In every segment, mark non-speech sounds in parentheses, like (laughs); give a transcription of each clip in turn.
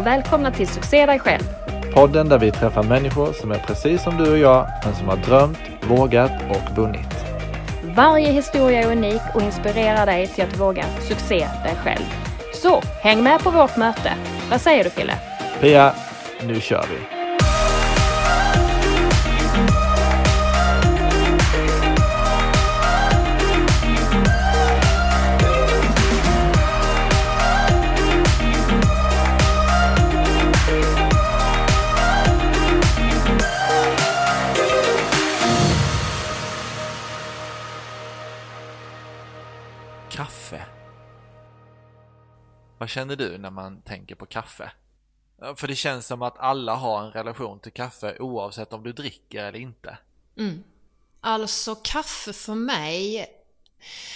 Och välkomna till Succé dig själv. Podden där vi träffar människor som är precis som du och jag, men som har drömt, vågat och vunnit. Varje historia är unik och inspirerar dig till att våga succé dig själv. Så häng med på vårt möte. Vad säger du Fille? Pia, nu kör vi! Vad känner du när man tänker på kaffe? För det känns som att alla har en relation till kaffe oavsett om du dricker eller inte. Alltså kaffe för mig,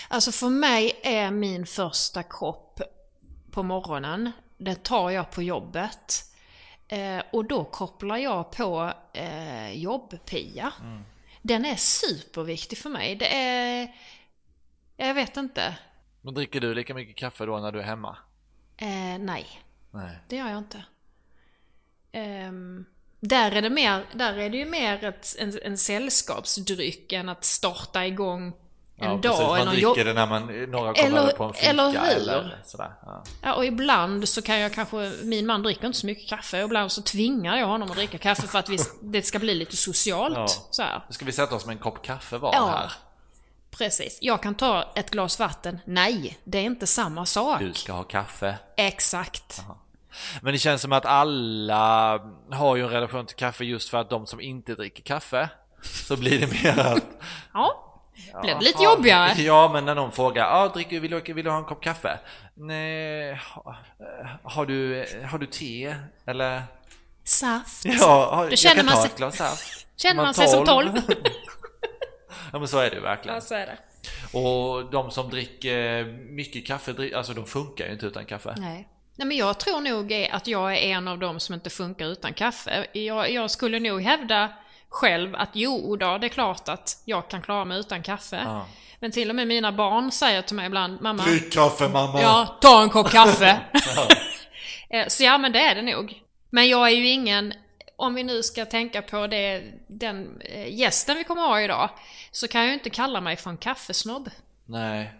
alltså för mig är min första kopp på morgonen, den tar jag på jobbet. Eh, och då kopplar jag på eh, jobb-Pia. Den är superviktig för mig. Det är, jag vet inte. Men dricker du lika mycket kaffe då när du är hemma? Eh, nej, Nej. det gör jag inte. Ehm, där är det mer, där är det ju mer ett, en, en sällskapsdryck än att starta igång en Ja, dag. precis. Man dricker jobb- det när man, några kommer Eller- på en fika eller hur? eller sådär. Ja. Ja, och ibland så kan jag kanske, min man dricker inte så mycket kaffe, och ibland så tvingar jag honom att dricka kaffe för att vi, det ska bli lite socialt. Ja. Så här. Nu ska vi sätta oss med en kopp kaffe var Ja. här. Precis. Jag kan ta ett glas vatten. Nej, det är inte samma sak. Du ska ha kaffe. Exakt. Men det känns som att alla har ju en relation till kaffe just för att de som inte dricker kaffe så blir det mer att Ja. Blev det lite Ja, jobbigare? (laughs) Ja, men när någon frågar, ah, dricker, vill, du, vill du ha en kopp kaffe? Nej, ha, har, du, har du te? Eller? Saft. Ja, har, jag känner kan man ta sig- ett glas saft. Känner Man man sig som tolv? (laughs) ja, men så är det verkligen. Ja, så är det. Och de som dricker mycket kaffe, alltså de funkar ju inte utan kaffe. Nej. Nej, men jag tror nog att jag är en av dem som inte funkar utan kaffe. Jag, jag skulle nog hävda själv att jo då, det är klart att jag kan klara mig utan kaffe. Ja. Men till och med mina barn säger till mig ibland, mamma, Drick kaffe mamma! ja, ta en kopp kaffe. (laughs) (laughs) Eh, Så ja, men det är det nog. Men jag är ju ingen, om vi nu ska tänka på det, den eh, gästen vi kommer ha idag, så kan jag ju inte kalla mig för en kaffesnobb. Nej.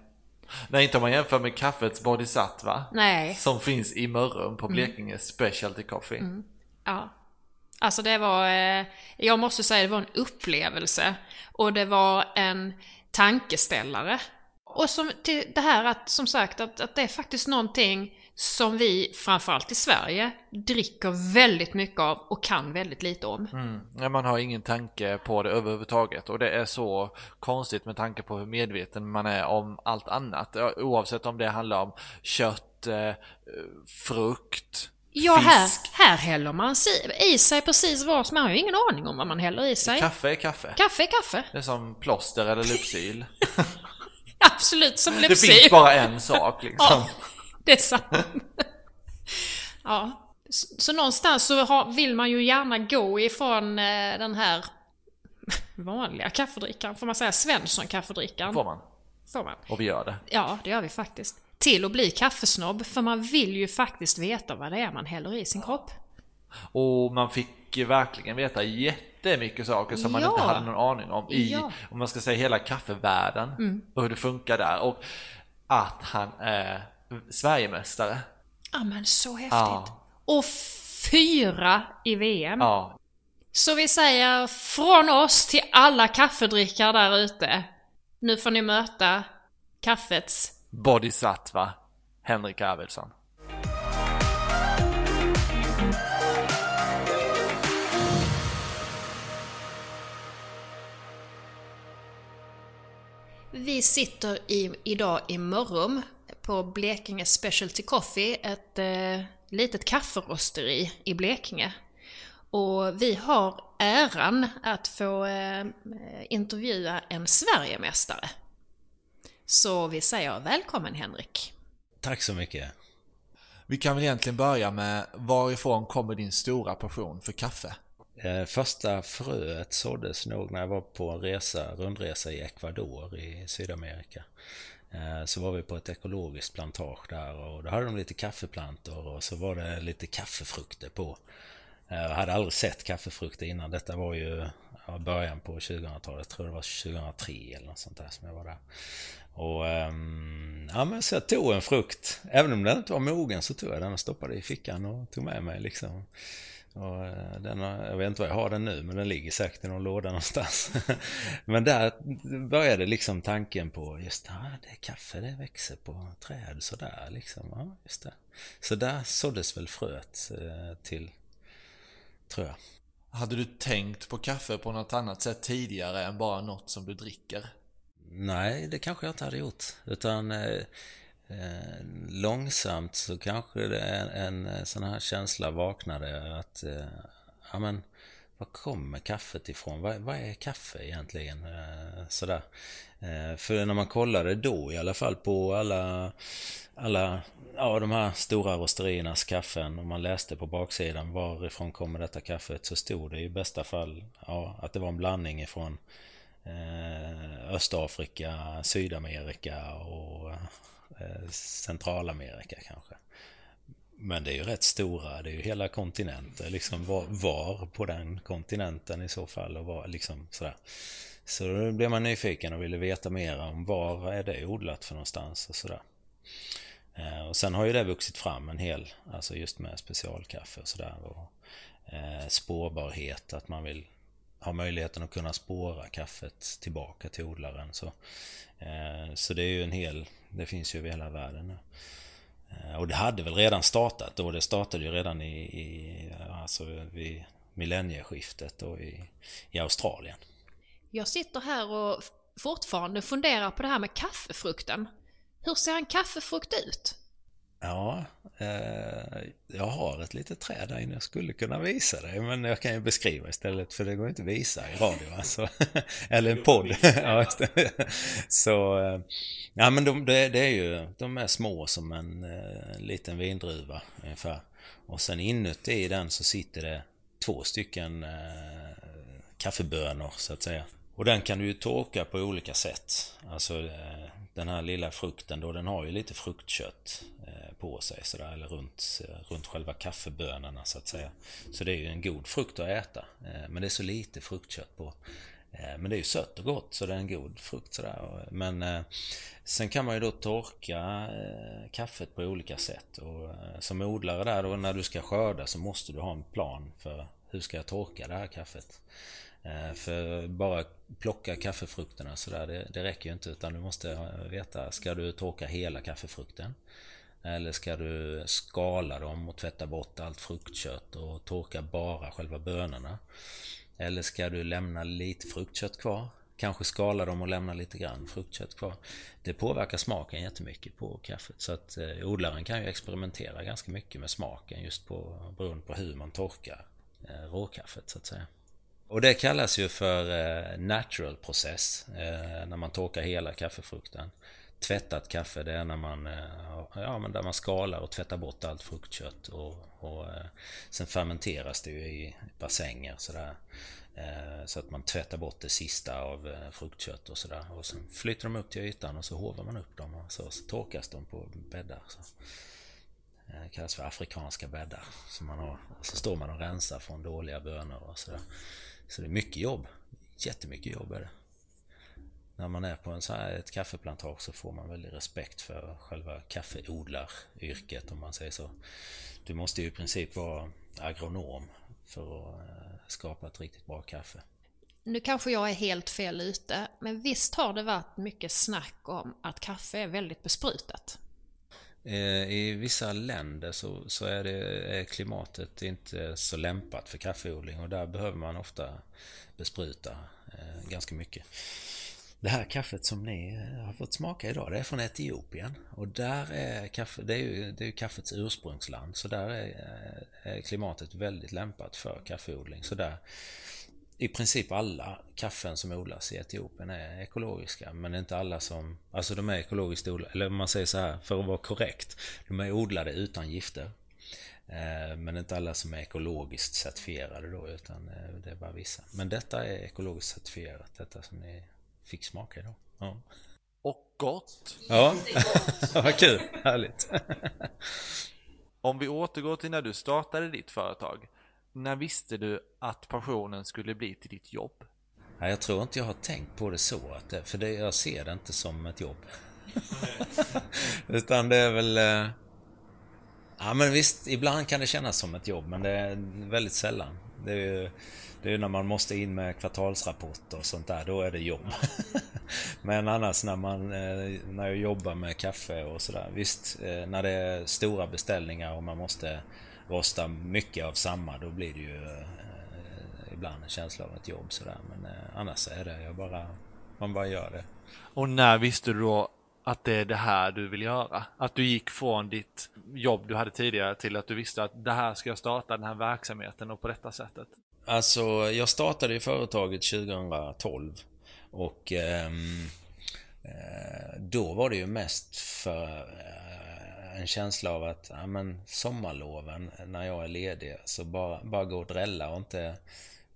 Nej, inte om man jämför med kaffets Bodhisattva. Nej. Som finns i Mörrum Mm. på Blekinge Specialty Coffee. Ja. Alltså det var, eh, jag måste säga det var en upplevelse. Och det var en tankeställare. Och som, till det här att, som sagt, att, att det är faktiskt någonting som vi, framförallt i Sverige, dricker väldigt mycket av och kan väldigt lite om. Mm. Man har ingen tanke på det överhuvudtaget och det är så konstigt med tanke på hur medveten man är om allt annat. Oavsett om det handlar om kött, eh, frukt, Ja, här, fisk. här häller man i sig precis vad som Man har ju ingen aning om vad man häller i sig. Kaffe är kaffe. Kaffe är kaffe. Det är som plåster eller (laughs) Lypsyl. Absolut, som Det Lypsyl. finns bara en sak liksom. Ja, (laughs) det är sant. (laughs) ja. Så, så någonstans så har, vill man ju gärna gå ifrån eh, den här (laughs) vanliga kaffedrickaren, får man säga Svensson kaffedrickaren? Får man. Får man. Och vi gör det. Ja, det gör vi faktiskt. Till att bli kaffesnobb, för man vill ju faktiskt veta vad det är man häller i sin kropp. Och man fick ju verkligen veta jättemycket saker som man Ja. inte hade någon aning om i, Ja. om man ska säga hela kaffevärlden och hur det funkar där. Och att han är Sverigemästare. Ja men så häftigt. Ja. Och fyra i VM. Ja. Så vi säger från oss till alla kaffedrickare där ute. Nu får ni möta kaffets bodhisattva Henrik Arvidsson. Vi sitter i, idag i Mörrum på Blekinge Specialty Coffee, ett eh, litet kafferosteri i Blekinge. Och vi har äran att få eh, intervjua en Sverigemästare. Så vi säger välkommen Henrik. Tack så mycket. Vi kan väl egentligen börja med varifrån kommer din stora passion för kaffe? Eh, första fröet såddes nog när jag var på en resa, rundresa i Ecuador i Sydamerika. Eh, så var vi på ett ekologiskt plantage där och då hade de lite kaffeplantor och så var det lite kaffefrukter på. Eh, jag hade aldrig sett kaffefrukter innan. Detta var ju början på 2000-talet. Tror det var 2003 eller något sånt där som jag var där. Och ehm, ja, men så jag tog en frukt. Även om den inte var mogen så tog jag den och stoppade i fickan och tog med mig liksom. Och eh, den, jag vet inte var jag har den nu, men den ligger säkert i någon låda (laughs) någonstans. men där började liksom tanken på, just ah, det är kaffe, det växer på träd sådär liksom. Ja, just det. Så där såddes väl fröet eh, till, tror jag. Hade du tänkt på kaffe på något annat sätt tidigare än bara något som du dricker? Nej, det kanske jag inte hade gjort. Utan eh, långsamt så kanske det en, en sån här känsla vaknade att, eh, ja men, var kommer kaffet ifrån? Vad, vad är kaffe egentligen? Eh, sådär. Eh, för när man kollade då i alla fall på alla, alla ja, de här stora rosteriernas kaffen och man läste på baksidan varifrån kommer detta kaffet så stod det i bästa fall ja, att det var en blandning ifrån eh, Östafrika, Sydamerika och Eh, Centralamerika kanske. Men det är ju rätt stora, det är ju hela kontinenter, liksom var, var på den kontinenten i så fall och var liksom sådär. Så då blev man nyfiken och ville veta mer om var är det odlat för någonstans och sådär. Eh, och sen har ju det vuxit fram en hel, alltså just med specialkaffe och sådär. Och eh, spårbarhet, att man vill har möjligheten att kunna spåra kaffet tillbaka till odlaren. Så, eh, så det är ju en hel, det finns ju över hela världen nu. Eh, och det hade väl redan startat då, det startade ju redan i, i alltså vid millennieskiftet och i, i Australien. Jag sitter här och fortfarande funderar på det här med kaffefrukten. Hur ser en kaffefrukt ut? Ja, eh, jag har ett litet träd där inne. Jag skulle kunna visa dig, men jag kan ju beskriva istället för det går inte att visa i radio. (laughs) Alltså. Eller en podd. ja, (laughs) Så, eh, ja men de, det, det, är ju, de är små som en eh, liten vindruva ungefär. Och sen inuti den så sitter det två stycken eh, kaffebönor så att säga. Och den kan du ju torka på olika sätt. Alltså eh, den här lilla frukten då, den har ju lite fruktkött på sig sådär, eller runt, eh, runt själva kaffebönorna så att säga. Så det är ju en god frukt att äta. Eh, men det är så lite fruktkött på. Eh, men det är ju sött och gott så det är en god frukt sådär. Men sen kan man ju då torka kaffet på olika sätt. Och som odlare där då när du ska skörda så måste du ha en plan för hur ska jag torka det här kaffet. För bara plocka kaffefrukterna sådär, det, det räcker ju inte utan du måste veta, ska du torka hela kaffefrukten? Eller ska du skala dem och tvätta bort allt fruktkött och torka bara själva bönorna? Eller ska du lämna lite fruktkött kvar? Kanske skala dem och lämna lite grann fruktkött kvar. Det påverkar smaken jättemycket på kaffet. Så att eh, odlaren kan ju experimentera ganska mycket med smaken just på, beroende på hur man torkar eh, råkaffet så att säga. Och det kallas ju för eh, natural process eh, när man torkar hela kaffefrukten. Tvättat kaffe det är när man, eh, ja, men där man skalar och tvättar bort allt fruktkött. Och, och eh, sen fermenteras det ju i bassänger sådär. Eh, så att man tvättar bort det sista av fruktkött och sådär. Och sen flyttar de upp till ytan och så hovar man upp dem och så, så torkas de på bäddar. Så. Det kallas för afrikanska bäddar. Så, man har, så står man och rensar från dåliga bönor och sådär. Så det är mycket jobb. Jättemycket jobb är det. När man är på en så här, ett kaffeplantage så får man väldigt respekt för själva kaffeodlaryrket om man säger så. Du måste ju i princip vara agronom för att eh, skapa ett riktigt bra kaffe. Nu kanske jag är helt fel ute, men visst har det varit mycket snack om att kaffe är väldigt besprutat? Eh, I vissa länder så, så är, det, är klimatet inte så lämpat för kaffeodling och där behöver man ofta bespruta eh, ganska mycket. Det här kaffet som ni eh, har fått smaka idag, det är från Etiopien. Och där är kaffe, det är ju, det är ju kaffets ursprungsland, så där är, eh, är klimatet väldigt lämpat för kaffeodling. Så där, i princip alla kaffen som odlas i Etiopien är ekologiska, men inte alla som... Alltså de är ekologiskt odlade, eller man säger så här, för att vara korrekt, de är odlade utan gifter. Eh, men inte alla som är ekologiskt certifierade då, utan det är bara vissa. Men detta är ekologiskt certifierat, detta som ni fick smaka idag. Ja. Och gott! Ja, (laughs) vad kul! Härligt! Om vi återgår till när du startade ditt företag. När visste du att passionen skulle bli till ditt jobb? Ja, jag tror inte jag har tänkt på det så, att det, för det, jag ser det inte som ett jobb. (laughs) Utan det är väl... eh, Ja men visst, ibland kan det kännas som ett jobb, men det är väldigt sällan. Det är ju det är när man måste in med kvartalsrapporter och sånt där, då är det jobb. (laughs) Men annars när man eh, när jag jobbar med kaffe och sådär, visst eh, när det är stora beställningar och man måste rosta mycket av samma, då blir det ju eh, ibland en känsla av ett jobb sådär. Men annars är det, jag bara, man bara gör det. Och när visste du då att det är det här du vill göra? Att du gick från ditt jobb du hade tidigare till att du visste att det här ska jag starta den här verksamheten och på detta sättet? Alltså, jag startade ju företaget 2012 och ehm, eh, då var det ju mest för eh, en känsla av att ja, men sommarloven när jag är ledig så bara, bara gå och drälla och inte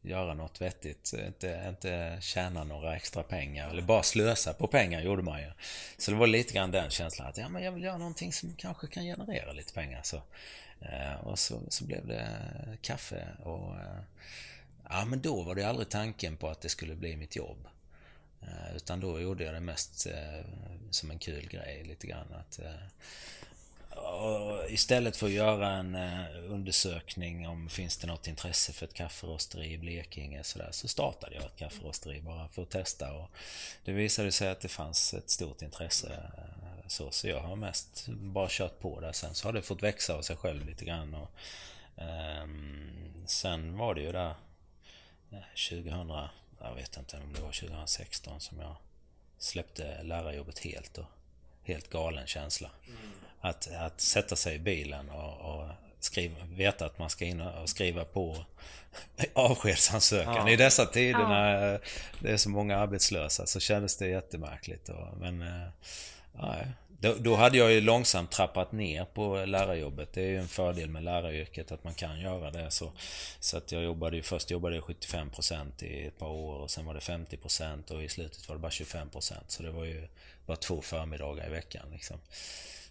göra något vettigt. Inte, inte tjäna några extra pengar eller bara slösa på pengar gjorde man ju. Så det var lite grann den känslan att ja, men jag vill göra någonting som kanske kan generera lite pengar. Så, Eh, och så, så blev det kaffe och eh, ja men då var det aldrig tanken på att det skulle bli mitt jobb. Eh, utan då gjorde jag det mest som en kul grej lite grann. Att, och istället för att göra en eh, undersökning om finns det något intresse för ett kafferosteri i Blekinge så, där, så startade jag ett kafferosteri bara för att testa. Och det visade sig att det fanns ett stort intresse. Eh, så, så jag har mest bara kört på där. Sen så har det fått växa av sig själv lite grann. Och, um, sen var det ju där eh, 2000, jag vet inte om det var 2016 som jag släppte lärarjobbet helt. Och, helt galen känsla. Mm. Att, att sätta sig i bilen och, och skriva, veta att man ska in och skriva på (laughs) avskedsansökan. Ja. I dessa tider ja. när det är så många arbetslösa så kändes det jättemärkligt. Och, men ja, då, då, hade jag ju långsamt trappat ner på lärarjobbet. Det är ju en fördel med läraryrket att man kan göra det. Så, så att jag jobbade ju först jobbade jag 75% i ett par år och sen var det 50% och i slutet var det bara 25%. Så det var ju bara två förmiddagar i veckan. Liksom.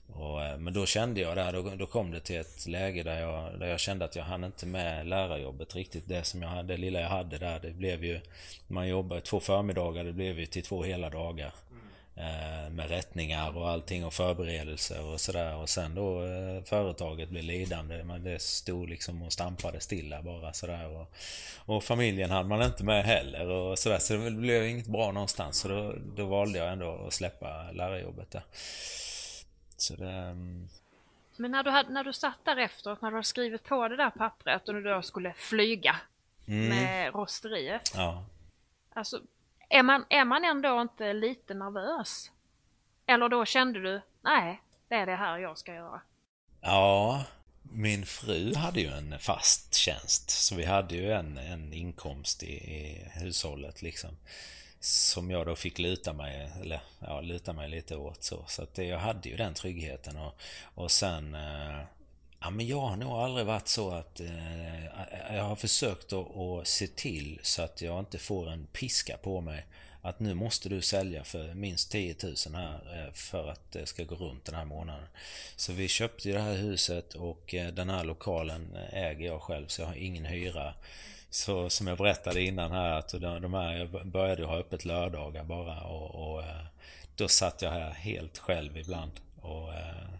Och, eh, men då kände jag där, då, då kom det till ett läge där jag, där jag kände att jag hann inte med lärarjobbet riktigt. Det som jag hade, det lilla jag hade där, det blev ju... Man jobbade två förmiddagar, det blev ju till två hela dagar. Eh, med rättningar och allting och förberedelser och sådär. Och sen då eh, företaget blev lidande. Men det stod liksom och stampade stilla bara sådär. Och, och familjen hade man inte med heller och sådär. Så det blev inget bra någonstans. Så då, då valde jag ändå att släppa lärarjobbet där. Så det... Mm. Men när du, hade, när du satt där efteråt, när du hade skrivit på det där pappret och du då skulle flyga mm. med rosteriet. Ja. Alltså, är man, är man ändå inte lite nervös? Eller då kände du, nej, det är det här jag ska göra? Ja, min fru hade ju en fast tjänst. Så vi hade ju en, en inkomst i, i hushållet liksom. Som jag då fick luta mig, eller ja, luta mig lite åt så. Så att det, jag hade ju den tryggheten och, och sen eh, Ja, men jag har nog aldrig varit så att eh, jag har försökt att, att se till så att jag inte får en piska på mig. Att nu måste du sälja för minst 10 000 här eh, för att det ska gå runt den här månaden. Så vi köpte det här huset och eh, den här lokalen eh, äger jag själv så jag har ingen hyra. Så som jag berättade innan här att de här, jag började ha öppet lördagar bara och, och eh, då satt jag här helt själv ibland. Och, eh,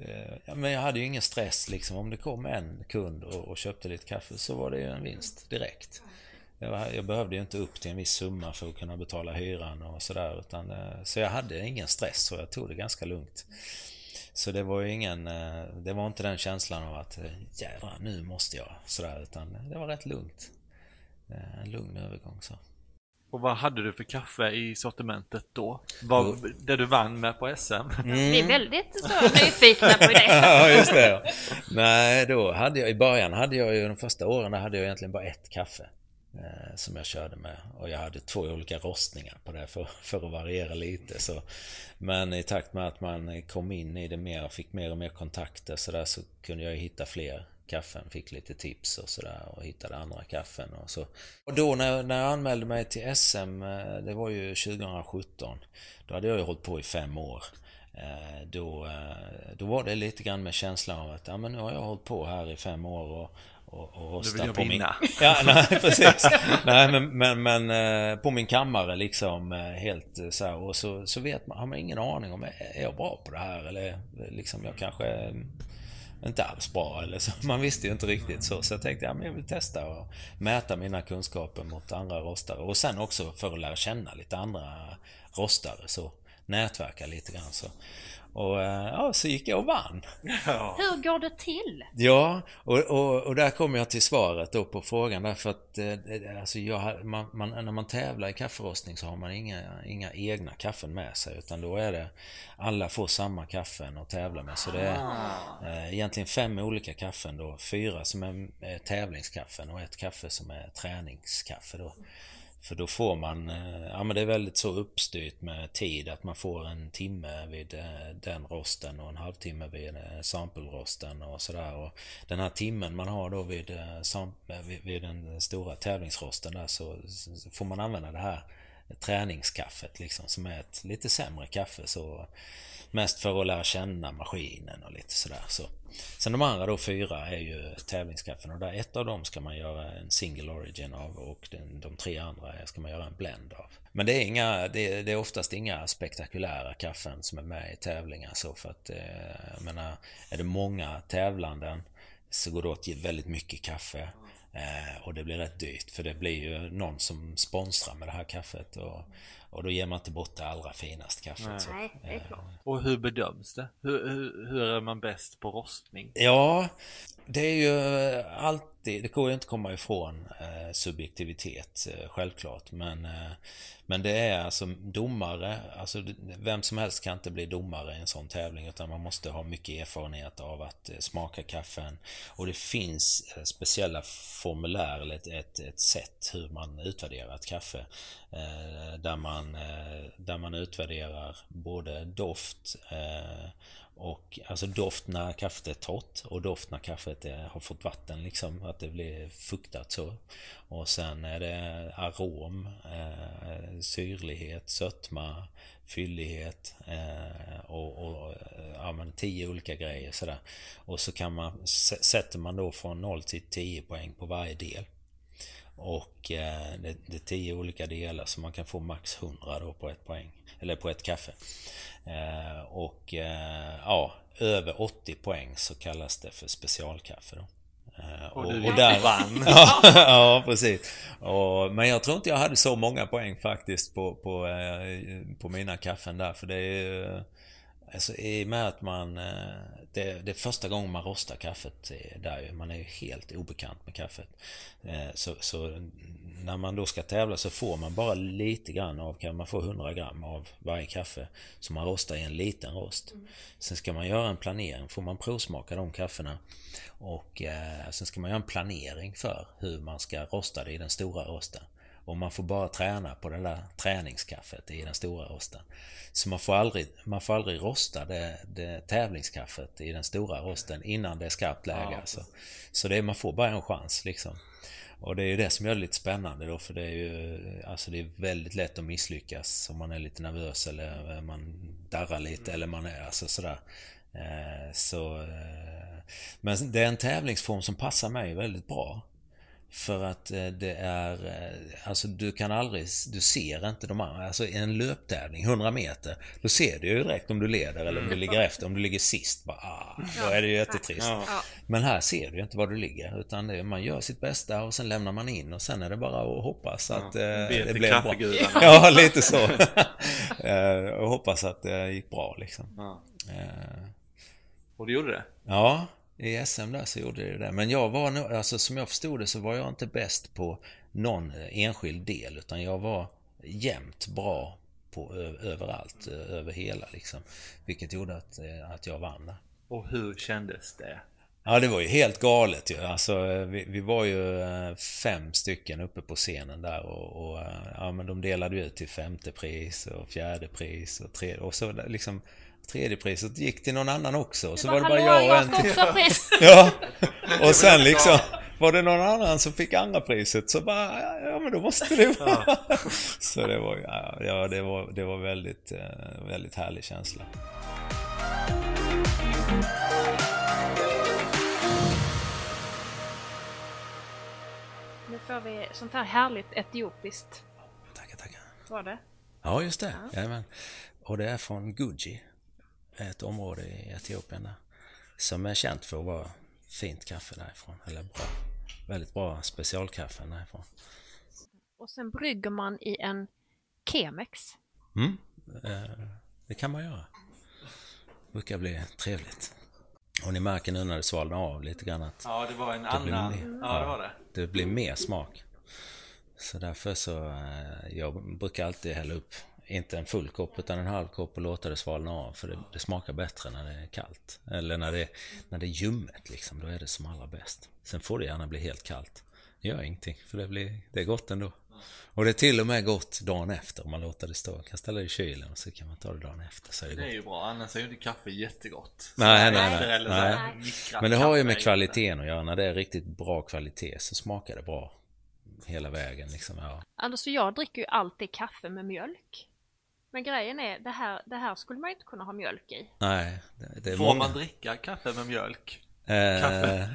eh, ja, men jag hade ju ingen stress liksom. Om det kom en kund och, och köpte lite kaffe så var det ju en vinst direkt. Jag, jag, behövde ju inte upp till en viss summa för att kunna betala hyran och sådär. Eh, så jag hade ingen stress och jag tog det ganska lugnt. Så det var ju ingen, eh, det var inte den känslan av att jädrar nu måste jag sådär utan det var rätt lugnt. En lugn övergång så. Och vad hade du för kaffe i sortimentet då? Vad, det du vann med på SM? Vi är väldigt så nyfikna på det. (laughs) ja, just det. Nej, då hade jag i början hade jag ju de första åren hade jag egentligen bara ett kaffe. Eh, som jag körde med. Och jag hade två olika rostningar på det för, (laughs) för att variera lite. Så. Men i takt med att man kom in i det mer och fick mer och mer kontakter så, där, så kunde jag hitta fler kaffen, fick lite tips och sådär och hittade andra kaffen och så. Och då när, när jag anmälde mig till SM, eh, det var ju 2017, då hade jag ju hållit på i fem år. Eh, då, eh, då var det lite grann med känslan av att ja, men nu har jag hållit på här i fem år och och, och rösta på vinna. min... (laughs) Ja, nej precis. nej men, men, men, eh, på min kammare liksom eh, helt eh, så här, och så, så vet man, har man ingen aning om, är jag bra på det här eller liksom jag kanske inte alls bra eller så. Man visste ju inte riktigt så. Så jag tänkte, ja men jag vill testa och mäta mina kunskaper mot andra rostare. Och sen också för att lära känna lite andra rostare så. Nätverka lite grann så. Och eh, ja, så gick jag och vann. Ja. Hur går det till? Ja, och, och, och där kommer jag till svaret då på frågan därför att eh, alltså jag, man, man, när man tävlar i kafferostning så har man inga, inga egna kaffen med sig utan då är det alla får samma kaffen att tävla med. Så det är ah. eh, egentligen fem olika kaffen då. Fyra som är eh, tävlingskaffen och ett kaffe som är träningskaffe då. För då får man, eh, ja men det är väldigt så uppstyrt med tid att man får en timme vid eh, den rosten och en halvtimme vid eh, sampelrosten och sådär. Och den här timmen man har då vid, vid den stora tävlingsrosten där så får man använda det här träningskaffet liksom som är ett lite sämre kaffe så Mest för att lära känna maskinen och lite sådär så. Sen de andra då fyra är ju tävlingskaffen och där ett av dem ska man göra en single origin av och den, de tre andra ska man göra en blend av. Men det är, inga, det, det är oftast inga spektakulära kaffen som är med i tävlingar så för att, eh, jag menar, är det många tävlanden så går det åt väldigt mycket kaffe. Eh, och det blir rätt dyrt för det blir ju någon som sponsrar med det här kaffet. Och, och då ger man inte bort det allra finaste kaffet. Nej, så, det är klart. Eh, och hur bedöms det? Hur, hur, hur, är man bäst på rostning? Ja, det är ju eh, alltid, det går ju inte att komma ifrån eh, subjektivitet eh, självklart. Men, men det är alltså domare, alltså vem som helst kan inte bli domare i en sån tävling utan man måste ha mycket erfarenhet av att smaka kaffen. Och det finns speciella formulär eller ett, ett, ett sätt hur man utvärderar ett kaffe. Där, man, där man utvärderar både doft och alltså doft när kaffet är torrt och doft när kaffet är, har fått vatten liksom, att det blir fuktat så. Och sen är det arom, eh, syrlighet, sötma, fyllighet eh, och, och ja, men tio olika grejer sådär. Och så kan man, sätter man då från 0 till 10 poäng på varje del. Och eh, det, det är 10 olika delar så man kan få max 100 då på ett poäng. Eller på ett kaffe. Eh, och eh, ja, över 80 poäng så kallas det för specialkaffe då. Och, och, och där vann. (laughs) ja, (laughs) ja, precis. Och, men jag tror inte jag hade så många poäng faktiskt på, på, på mina kaffen där. För det är Alltså i och med att man... Det, det är första gången man rostar kaffet där ju. Man är ju helt obekant med kaffet. Så, så när man då ska tävla så får man bara lite grann av, kan man få 100 gram av varje kaffe som man rostar i en liten rost. Mm. Sen ska man göra en planering, får man provsmaka de kaffena. Och eh, sen ska man göra en planering för hur man ska rosta det i den stora rosten. Och man får bara träna på det där träningskaffet i den stora rosten. Så man får aldrig, man får aldrig rosta det, det tävlingskaffet i den stora rosten innan det är skarpt läge. Ja. Alltså. Så det, man får bara en chans liksom. Och det är ju det som gör det lite spännande då för det är ju Alltså det är väldigt lätt att misslyckas om man är lite nervös eller man darrar lite eller man är alltså sådär eh, Så eh, Men det är en tävlingsform som passar mig väldigt bra för att eh, det är, eh, alltså du kan aldrig, du ser inte de andra. Alltså i en löptävling, 100 meter, då ser du ju direkt om du leder eller om du mm. ligger efter. Om du ligger sist, bara, ah, då är det ju jättetrist. Ja. Men här ser du ju inte var du ligger. Utan det, man gör sitt bästa och sen lämnar man in och sen är det bara att hoppas att ja, eh, det blir bra. (laughs) Ja, lite så. (laughs) och hoppas att det gick bra liksom. Ja. Och det gjorde det? Ja. I SM där så gjorde det det. Men jag var nog, alltså som jag förstod det så var jag inte bäst på någon enskild del utan jag var jämnt bra på, överallt, över hela liksom. Vilket gjorde att, att jag vann där. Och hur kändes det? Ja, det var ju helt galet ju. Alltså, vi, vi var ju fem stycken uppe på scenen där och, och ja, men de delade ut till femte pris och fjärde pris och tredje och så liksom Tredje priset gick till någon annan också. Och så var, var det bara jag och en till. (laughs) Ja. Och sen liksom var det någon annan som fick andra priset så bara, ja men då måste det vara. (laughs) Så det var, ja, det var, det var väldigt, eh, väldigt härlig känsla. Nu får vi sånt här härligt etiopiskt. Tackar, tackar. Var det? Ja, just det. Ja. Jajamän. Och det är från Guji. Ett område i Etiopien där. Som är känt för att vara fint kaffe därifrån. Eller bra. Väldigt bra specialkaffe därifrån. Och sen brygger man i en Chemex. Mm, eh, det kan man göra. Det brukar bli trevligt. Och ni märker nu när det svalnar av lite grann att... Ja, det var en annan... Mer, ja, det var det. Det blir mer smak. Så därför så... Eh, jag brukar alltid hälla upp, inte en full kopp utan en halv kopp och låta det svalna av. För det, det smakar bättre när det är kallt. Eller när det, när det är ljummet liksom. Då är det som allra bäst. Sen får det gärna bli helt kallt. Det gör ingenting, för det, blir, det är gott ändå. Och det är till och med gott dagen efter om man låter det stå. Man kan ställa det i kylen och så kan man ta det dagen efter. Så är det, det är gott. ju bra, annars är ju inte kaffe jättegott. Nej, nej, nej. nej. Men det har ju med kvaliteten att göra. När det är riktigt bra kvalitet så smakar det bra. Hela vägen liksom, ja. Alltså jag dricker ju alltid kaffe med mjölk. Men grejen är, det här, det här skulle man ju inte kunna ha mjölk i. Nej. Det, det Får många... man dricka kaffe med mjölk? Eh,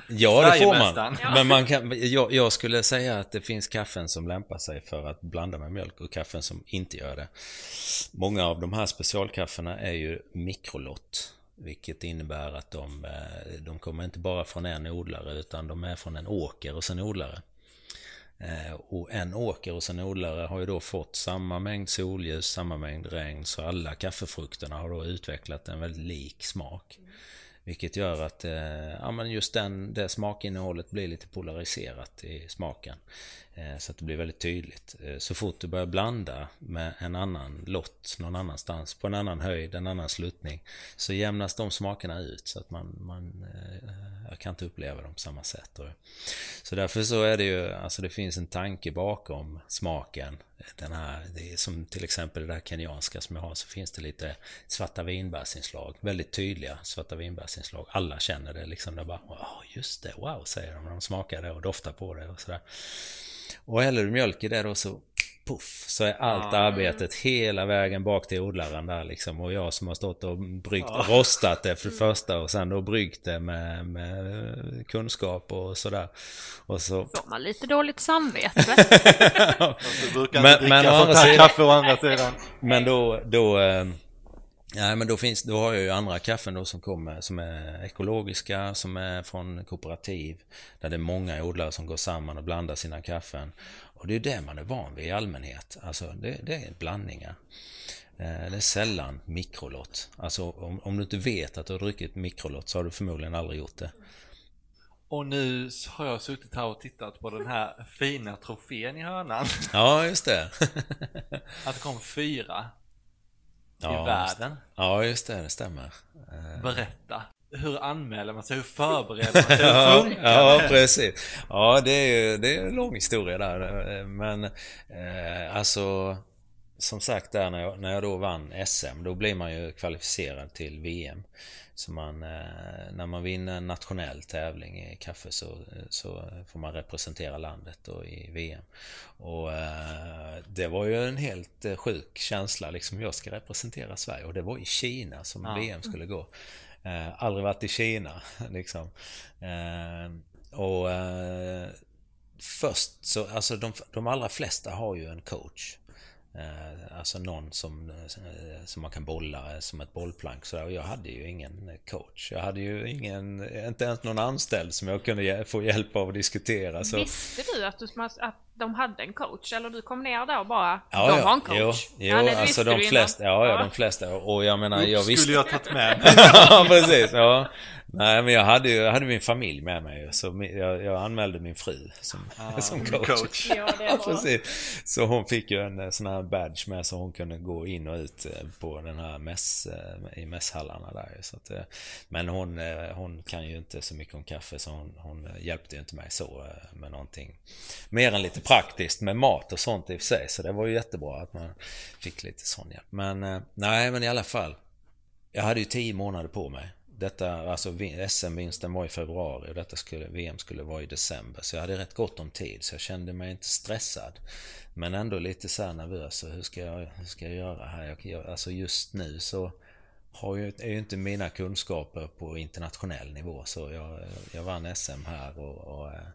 ja, det får man. Men man kan, jag, jag, skulle säga att det finns kaffen som lämpar sig för att blanda med mjölk och kaffen som inte gör det. Många av de här specialkaffena är ju mikrolott. Vilket innebär att de, eh, de kommer inte bara från en odlare utan de är från en åker hos en odlare. Eh, och en åker hos en odlare har ju då fått samma mängd solljus, samma mängd regn, så alla kaffefrukterna har då utvecklat en väldigt lik smak. Vilket gör att eh, ja, men just den, det smakinnehållet blir lite polariserat i smaken. Eh, så att det blir väldigt tydligt. Eh, så fort du börjar blanda med en annan lott någon annanstans, på en annan höjd, en annan sluttning, så jämnas de smakerna ut så att man, man eh, jag kan inte uppleva dem på samma sätt. Så därför så är det ju, alltså det finns en tanke bakom smaken. Den här, det är som till exempel det där kenyanska som jag har, så finns det lite svarta vinbärsinslag. Väldigt tydliga svarta vinbärsinslag. Alla känner det liksom. Det bara, oh, just det, wow, säger de när de smakar det och doftar på det och sådär. Och häller du mjölk i det då så puff, så är allt ja. arbetet hela vägen bak till odlaren där liksom. Och jag som har stått och bryggt ja. och rostat det för det första och sen då bryggt det med, med kunskap och sådär. Och så... Får man lite dåligt samvete. (laughs) men, men å andra sidan... Kaffe å andra sidan. Men då, då eh, Nej men då finns, då har jag ju andra kaffen då som kommer som är ekologiska, som är från kooperativ. Där det är många odlare som går samman och blandar sina kaffen. Och det är det man är van vid i allmänhet. Alltså det, det är blandningar. Eh, det är sällan mikrolott. Alltså om, om du inte vet att du har druckit mikrolott så har du förmodligen aldrig gjort det. Och nu har jag suttit här och tittat på den här fina trofén i hörnan. Ja, just det. (laughs) att det kom fyra ja, i världen. Ja, just det, det stämmer. Eh. Berätta. Hur anmäler man sig? Hur (laughs) förbereder man sig? Hur funkar ja, ja, precis. Ja, det är ju det är en lång historia där. Men eh, alltså som sagt där när jag, när jag då vann SM, då blir man ju kvalificerad till VM. Så man, eh, när man vinner en nationell tävling i kaffe så, så får man representera landet då i VM. Och eh, det var ju en helt eh, sjuk känsla liksom. Jag ska representera Sverige och det var i Kina som ja. VM skulle gå. aldrig varit i Kina (laughs) liksom. och först så, alltså de, de allra flesta har ju en coach. Eh, alltså någon som, eh, som man kan bolla som ett bollplank. Så och jag hade ju ingen coach. Jag hade ju ingen, inte ens någon anställd som jag kunde få hjälp av att diskutera. Så. Visste du att, du att de hade en coach? Eller du kom ner där och bara, ja, de har en coach? Jo, jo ja, alltså de flesta, ja, ja, de flesta. Och jag menar, jag visste... Skulle jag tagit med (laughs) Ja, precis. Ja. Nej, men jag hade ju jag hade min familj med mig. Så jag, jag anmälde min fru som, ah, (laughs) som coach. coach. Ja, det var... (laughs) precis. Så hon fick ju en eh, sån här badge med så hon kunde gå in och ut eh, på den här mäss, eh, i mässhallarna där. Så att, men hon, hon kan ju inte så mycket om kaffe så hon, hon hjälpte ju inte mig så med någonting. Mer än lite praktiskt med mat och sånt i och för sig. Så det var ju jättebra att man fick lite sån hjälp. Men nej, men i alla fall. Jag hade ju tio månader på mig. Detta, alltså SM-vinsten var i februari och detta skulle, VM skulle vara i december. Så jag hade rätt gott om tid så jag kände mig inte stressad. Men ändå lite så nervös. Hur ska jag, hur ska jag göra här? Jag, alltså just nu så har ju, är ju inte mina kunskaper på internationell nivå. Så jag, jag vann SM här och, och eh,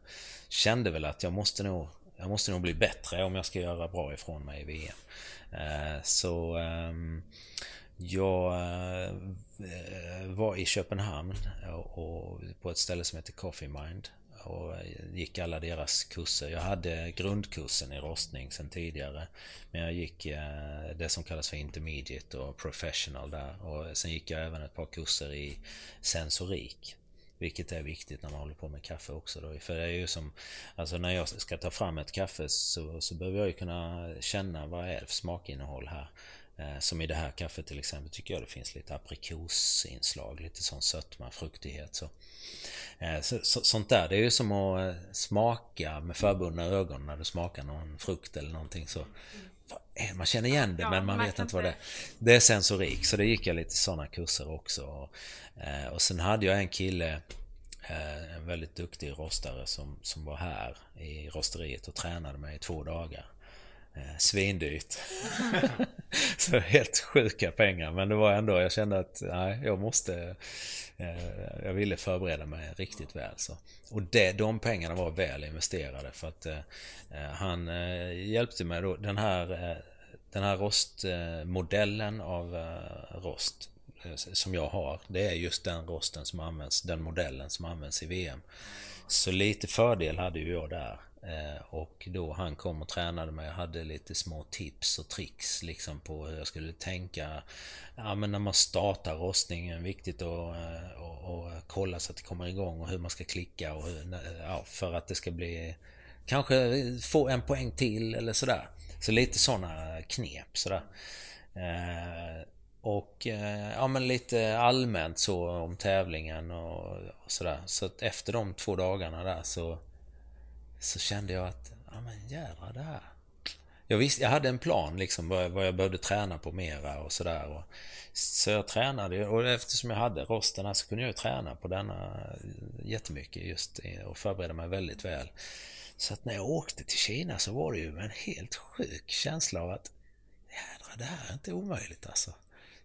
kände väl att jag måste nog jag måste nog bli bättre om jag ska göra bra ifrån mig i VM. Eh, så ehm, jag eh, var i Köpenhamn och, på ett ställe som heter Coffee Mind och gick alla deras kurser. Jag hade grundkursen i rostning sen tidigare. Men jag gick eh, det som kallas för intermediate och professional där. Och sen gick jag även ett par kurser i sensorik. Vilket är viktigt när man håller på med kaffe också då. För det är ju som, alltså när jag ska ta fram ett kaffe så, så behöver jag ju kunna känna vad är det för smakinnehåll här. Eh, som i det här kaffet till exempel tycker jag det finns lite aprikosinslag, lite sån sötma, fruktighet. Så. Eh, så, så, sånt där, det är ju som att eh, smaka med förbundna ögon när du smakar någon frukt eller någonting. Så, man känner igen det men man vet inte vad det är. Det är sensorik, så det gick jag lite sådana kurser också. Och, och sen hade jag en kille en väldigt duktig rostare som, som var här i rosteriet och tränade mig i två dagar. Eh, svindyrt. (laughs) så helt sjuka pengar. Men det var ändå, jag kände att nej, jag måste... Eh, jag ville förbereda mig riktigt väl. Så. Och det, de pengarna var väl investerade för att eh, eh han eh, hjälpte mig då. Den här, eh, den här rostmodellen av eh, rost eh, som jag har. Det är just den rosten som används, den modellen som används i VM. Så lite fördel hade ju jag där. Eh, och då han kom och tränade mig och hade lite små tips och tricks liksom på hur jag skulle tänka. Ja men när man startar rostningen, viktigt att eh, och, och kolla så att det kommer igång och hur man ska klicka och hur, ja, för att det ska bli Kanske få en poäng till eller sådär. Så lite sådana knep sådär. Eh, och ja men lite allmänt så om tävlingen och, och sådär. Så att efter de två dagarna där så så kände jag att, ja men jädrar det här. Jag, visste, jag hade en plan liksom vad jag behövde träna på mera och sådär. Så jag tränade och eftersom jag hade rosten här så kunde jag träna på denna eh, jättemycket just och förbereda mig väldigt väl. Så att när jag åkte till Kina så var det ju en helt sjuk känsla av att jädrar det här är inte omöjligt alltså.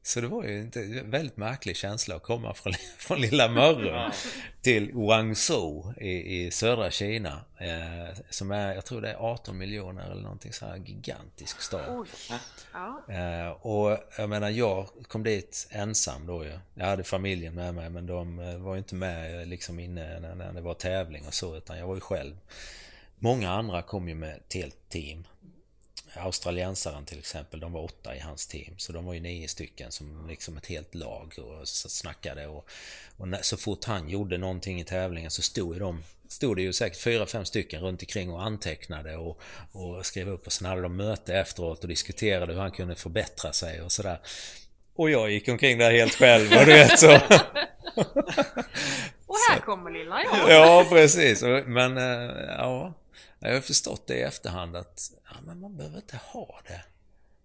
Så det var ju en väldigt märklig känsla att komma från, (laughs) från lilla Mörrum till Guangzhou i, i södra Kina. Eh, som är, jag tror det är 18 miljoner eller någonting så här gigantisk stad. Eh, och jag menar jag kom dit ensam då ju. Jag hade familjen med mig men de eh, var ju inte med liksom inne när, när det var tävling och så utan jag var ju själv. Många andra kom ju med ett helt team. Australiensaren till exempel, de var åtta i hans team. Så de var ju nio stycken som liksom ett helt lag och snackade. Och, och när, så fort han gjorde någonting i tävlingen så stod ju de stod det ju säkert fyra, fem stycken runt omkring och antecknade och, och skrev upp och sen hade de möte efteråt och diskuterade hur han kunde förbättra sig och sådär. Och jag gick omkring där helt själv och du vet så. (laughs) och här så. kommer lilla jag. Ja, precis. Men eh, ja, jag har förstått det i efterhand att ja, men man behöver inte ha det.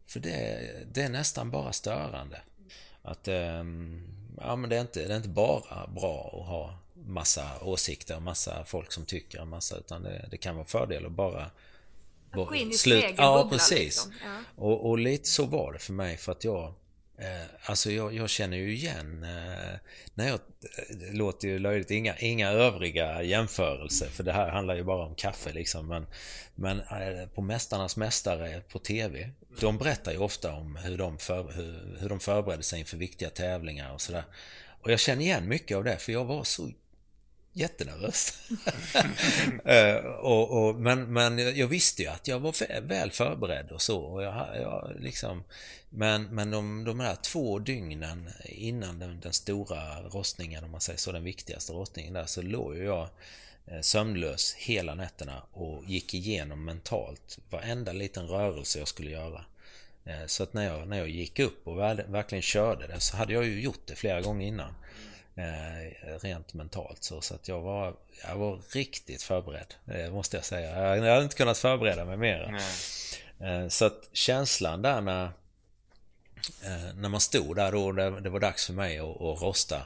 För det, det är nästan bara störande. Att ehm, ja, men det, är inte, det är inte bara bra att ha massa åsikter och massa folk som tycker en massa utan det, det kan vara fördel att bara Gå in i slut. Ja, precis. Liksom. Ja. Och, och, lite så var det för mig för att jag Eh, alltså jag, jag, känner ju igen eh, när jag, det låter ju löjligt, inga, inga övriga jämförelser för det här handlar ju bara om kaffe liksom. Men, men på Mästarnas Mästare på TV, de berättar ju ofta om hur de, för, hur, hur de förbereder sig inför viktiga tävlingar och sådär. Och jag känner igen mycket av det för jag var så jättenervös. uh, (laughs) och, och, men, men jag visste ju att jag var väl förberedd och så. Och jag, jag liksom, men men de, de här två dygnen innan den, den, stora rostningen, om man säger så, den viktigaste rostningen där, så låg ju jag eh, sömnlös hela nätterna och gick igenom mentalt varenda liten rörelse jag skulle göra. Eh, så att när jag, när jag gick upp och verkligen körde det så hade jag ju gjort det flera gånger innan. Eh, rent mentalt så, så att jag var, jag var riktigt förberedd. Eh, måste jag säga. Jag hade inte kunnat förbereda mig mer. Eh, så att känslan där när, när man stod där då, det, det var dags för mig att, att rosta.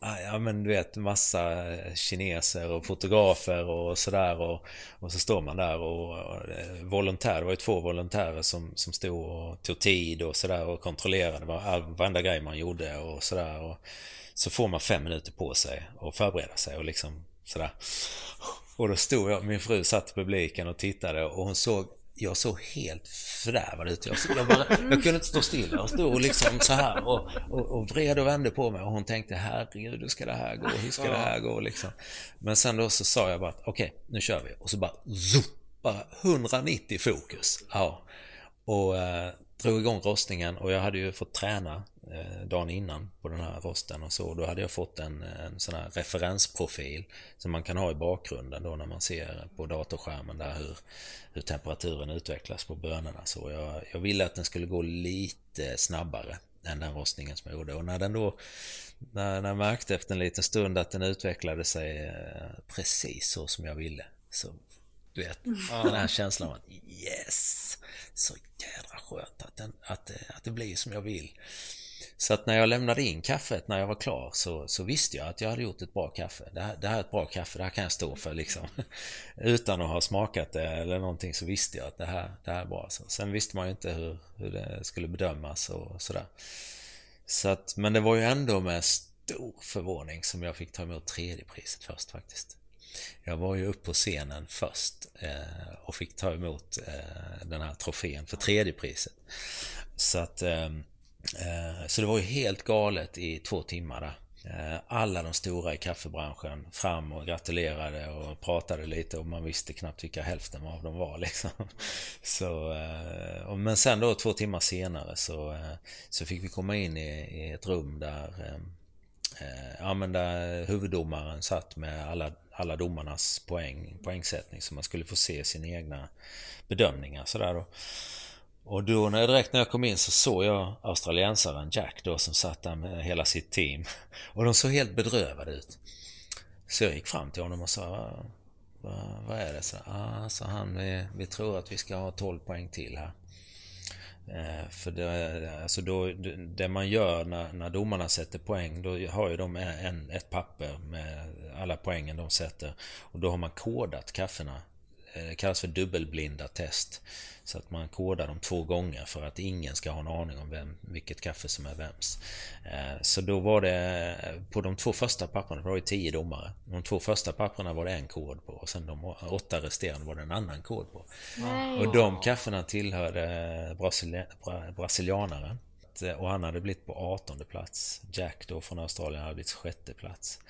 Ah, ja men du vet massa kineser och fotografer och sådär och, och så står man där och, och volontär, det var ju två volontärer som, som stod och tog tid och sådär och kontrollerade varenda grej man gjorde och sådär. Så får man fem minuter på sig att förbereda sig och liksom sådär. Och då stod jag, min fru satt i publiken och tittade och hon såg jag såg helt fördärvad ut. Jag, jag, bara, jag kunde inte stå stilla, Jag stod liksom så här och, och, och vred och vände på mig och hon tänkte herregud, hur ska det här gå? Hur ska det här gå? Liksom. Men sen då så sa jag bara okej, okay, nu kör vi. Och så bara, zoop, bara 190 fokus. Ja. Och eh, drog igång rostningen och jag hade ju fått träna dagen innan på den här rosten och så. Då hade jag fått en, en sån här referensprofil som man kan ha i bakgrunden då när man ser på datorskärmen där hur, hur temperaturen utvecklas på bönorna. Så jag, jag ville att den skulle gå lite snabbare än den rostningen som jag gjorde. Och när den då när, när jag märkte efter en liten stund att den utvecklade sig eh, precis så som jag ville så du vet, mm. den här känslan av att yes! Så jädra skönt att, den, att, att det blir som jag vill. Så att när jag lämnade in kaffet när jag var klar så, så visste jag att jag hade gjort ett bra kaffe. Det här, det här är ett bra kaffe, det här kan jag stå för liksom. (laughs) Utan att ha smakat det eller någonting så visste jag att det här, det här är bra. Så sen visste man ju inte hur, hur det skulle bedömas och sådär. Så att, men det var ju ändå med stor förvåning som jag fick ta emot tredje priset först faktiskt. Jag var ju upp på scenen först eh, och fick ta emot eh, den här trofén för tredje priset. Så att eh, Eh, så det var ju helt galet i två timmar där. Eh, alla de stora i kaffebranschen fram och gratulerade och pratade lite och man visste knappt vilka hälften av dem var (laughs) liksom. Så, eh, men sen då två timmar senare så, så fick vi komma in i, i ett rum där Ja men där huvuddomaren satt med alla alla domarnas poäng, poängsättning så man skulle få se sina egna bedömningar sådär då. Och då när, direkt när jag kom in så såg jag australiensaren Jack då som satt där med hela sitt team. Och de såg helt bedrövade ut. Så jag gick fram till honom och sa vad, vad är det? Så, ah, så han, vi, vi tror att vi ska ha 12 poäng till här. Eh, för det, alltså då, det man gör när, när domarna sätter poäng, då har ju de en, ett papper med alla poängen de sätter. Och då har man kodat kaffena. Eh, det kallas för dubbelblinda test. Så att man kodar dem två gånger för att ingen ska ha en aning om vem, vilket kaffe som är vems. Eh, så då var det på de två första papperna, det var ju tio domare. De två första papperna var det en kod på och sen de åtta resterande var det en annan kod på. Nej. Och de kaffena tillhörde brasilia, brasilianaren. Och han hade blivit på 18 plats. Jack då från Australien hade blivit sjätte plats.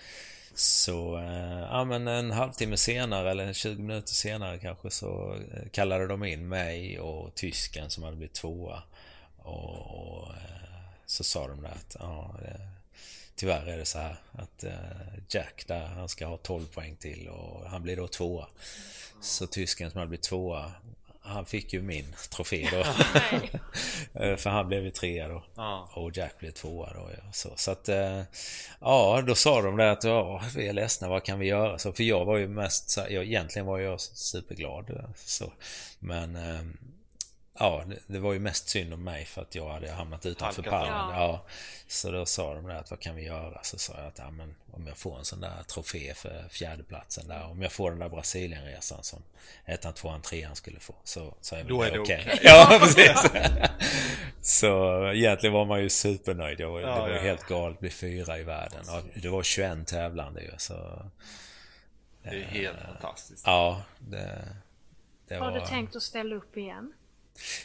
Så, eh, ja men en halvtimme senare eller 20 minuter senare kanske så eh, kallade de in mig och tysken som hade blivit tvåa. Och, och eh, så sa de där att, ja, tyvärr är det så här att Jack där, han ska ha 12 poäng till och han blir då tvåa. Så tysken som hade blivit tvåa, han fick ju min trofé då. (laughs) Eh, för han blev ju trea då. Ja. Och Jack blev tvåa då. Ja. Så, så att... Eh, ja, då sa de det att ja, vi är ledsna, vad kan vi göra? Så, för jag var ju mest... Jag, egentligen var jag superglad. Eh, så. Men... Ja, det var ju mest synd om mig för att jag hade hamnat utanför pallen. Ja. ja. Så då sa de där att vad kan vi göra? Så sa jag att ja, men om jag får en sån där trofé för fjärdeplatsen där. Om jag får den där Brasilienresan som ettan, tvåan, trean skulle få. Så, så är Då är det okej. Okay. Okay. Ja, (laughs) precis. så egentligen var man ju supernöjd. Jag var, ja, det var ja. helt galet att bli fyra i världen. Och det var 21 tävlande ju. Så, det är helt äh, fantastiskt. Ja, det, det Har var... du tänkt att ställa upp igen?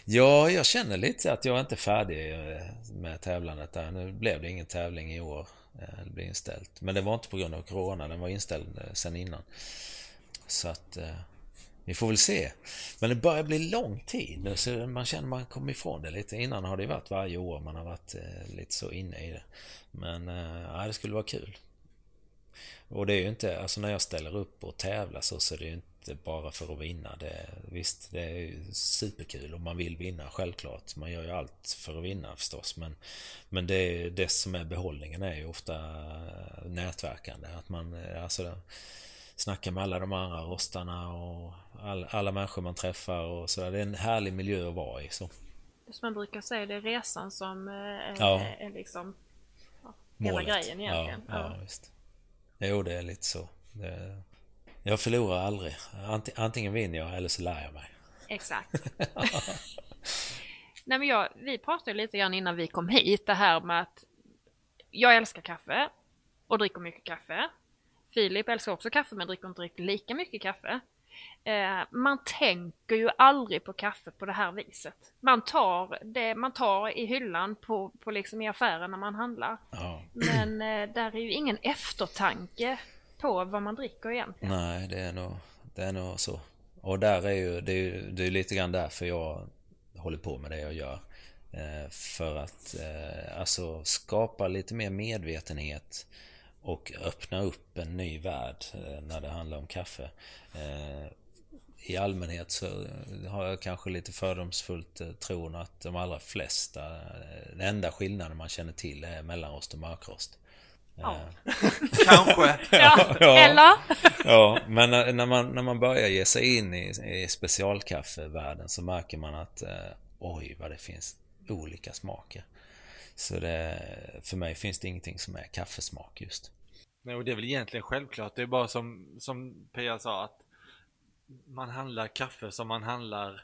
Ja, jag känner lite att jag inte är färdig eh, med tävlandet där. Nu blev det ingen tävling i år. Eh, det blev inställt. Men det var inte på grund av Corona, den var inställd eh, sen innan. Så att... Vi får väl se. Men det börjar bli lång tid nu så man känner man kommer ifrån det lite. Innan har det varit varje år man har varit lite så inne i det. Men ja, det skulle vara kul. Och det är ju inte, alltså när jag ställer upp och tävlar så, så är det ju inte bara för att vinna. Det, visst, det är superkul och man vill vinna självklart. Man gör ju allt för att vinna förstås. Men, men det, det som är behållningen är ju ofta nätverkande. Att man, alltså snackar med alla de andra rostarna och all, alla människor man träffar och sådär. Det är en härlig miljö att vara i. Så. Som man brukar säga, det är resan som är, ja. är liksom ja, hela grejen egentligen. Ja, ja. ja visst. Jo, det är lite så. Det, jag förlorar aldrig. Antingen vinner jag eller så lär jag mig. Exakt. (laughs) Nej, men jag, vi pratade lite grann innan vi kom hit det här med att jag älskar kaffe och dricker mycket kaffe. Filip älskar också kaffe men dricker inte riktigt lika mycket kaffe. Eh, man tänker ju aldrig på kaffe på det här viset. Man tar det man tar i hyllan på, på liksom i affären när man handlar. Ja. Men eh, där är ju ingen eftertanke på vad man dricker egentligen. Nej, det är nog, det är nog så. Och där är ju, det är ju det är lite grann därför jag håller på med det jag gör. Eh, för att eh, alltså skapa lite mer medvetenhet och öppna upp en ny värld eh, när det handlar om kaffe. Eh, I allmänhet så har jag kanske lite fördomsfullt eh, tron att de allra flesta, eh, den enda skillnaden man känner till är mellanrost och mörkrost. Ja. (laughs) Kanske. ja, ja, eller? ja, men när man, när man börjar ge sig in i, i specialkaffevärlden så märker man att oj vad det finns olika smaker. Så det, för mig finns det ingenting som är kaffesmak just. Nej, och det är väl egentligen självklart. Det är bara som, som Pia sa att man handlar kaffe som man handlar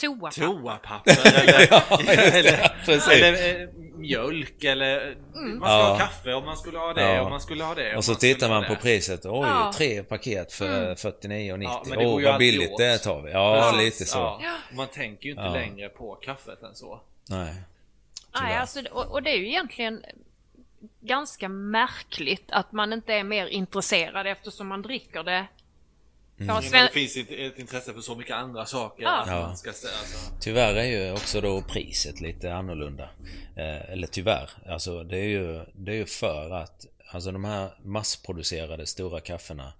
Toapapper. Toapapper (laughs) eller, ja, eller, eller, eh, mjölk eller mm. man ska ja. ha kaffe och man skulle ha det ja. och man skulle ha det. Och, och så tittar man på priset. Oj, ja. tre paket för mm. 49,90. Ja, Åh, oh, vad billigt åt. det tar vi. Ja, Precis. lite så. Man tänker ju inte längre på kaffet än så. Nej. Nej, alltså, och, och det är ju egentligen ganska märkligt att man inte är mer intresserad eftersom man dricker det. Mm. Ja, Sven... Det finns ett intresse för så mycket andra saker. Ja. ja. Ska, alltså. Tyvärr är ju också då priset lite annorlunda. Eh, eller tyvärr, alltså det är ju, det är ju för att Alltså de här massproducerade stora kaffena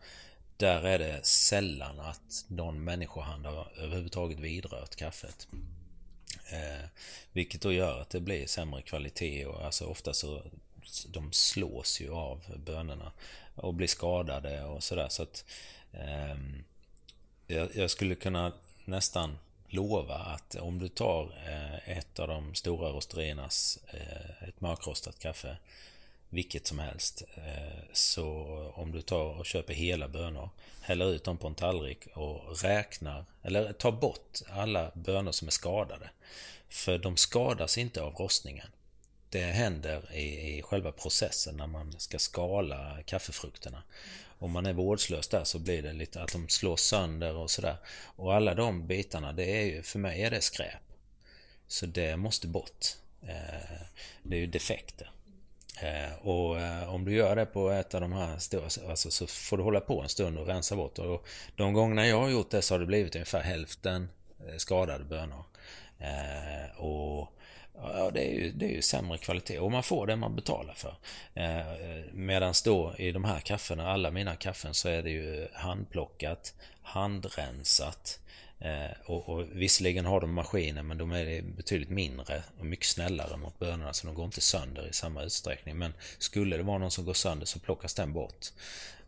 Där är det sällan att någon människohand har överhuvudtaget vidrört kaffet. Eh, vilket då gör att det blir sämre kvalitet och alltså ofta så de slås ju av bönorna och blir skadade och sådär. Så att eh, Ehm, jag, skulle kunna nästan lova att om du tar eh, ett av de stora rosteriernas, eh, ett mörkrostat kaffe, vilket som helst, eh, så om du tar och köper hela bönor, häller ut dem på en tallrik och räknar, eller tar bort alla bönor som är skadade. För de skadas inte av rostningen det händer i, i själva processen när man ska skala kaffefrukterna. Om man är vårdslös där så blir det lite att de slås sönder och sådär. Och alla de bitarna, det är ju, för mig är det skräp. Så det måste bort. Eh, det är ju defekter. Eh, och eh, om du gör det på ett av de här stora, alltså, så får du hålla på en stund och rensa bort. Och de gångerna jag har gjort det så har det blivit ungefär hälften skadade bönor. Och Ja, det är, ju, det är ju sämre kvalitet och man får det man betalar för. Eh, Medan då i de här kaffena, alla mina kaffen, så är det ju handplockat, handrensat. Eh, och, och visserligen har de maskiner men de är betydligt mindre och mycket snällare mot bönorna så de går inte sönder i samma utsträckning. Men skulle det vara någon som går sönder så plockas den bort.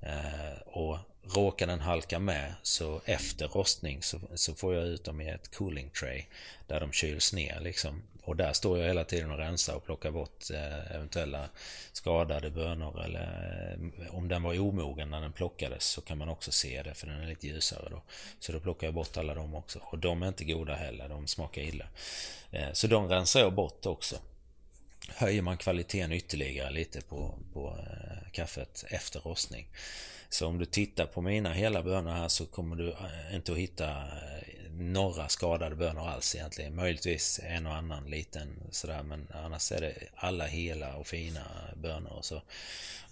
Eh, och råkar den halka med så efter rostning så, så får jag ut dem i ett cooling tray där de kyls ner liksom. Och där står jag hela tiden och rensar och plockar bort eh, eventuella skadade bönor eller eh, om den var omogen när den plockades så kan man också se det för den är lite ljusare då. Så då plockar jag bort alla dem också. Och de är inte goda heller, de smakar illa. Eh, så de rensar jag bort också. Höjer man kvaliteten ytterligare lite på, på kaffet efter rostning. Så om du tittar på mina hela bönor här så kommer du inte att hitta några skadade bönor alls egentligen. Möjligtvis en och annan liten sådär men annars är det alla hela och fina bönor och så.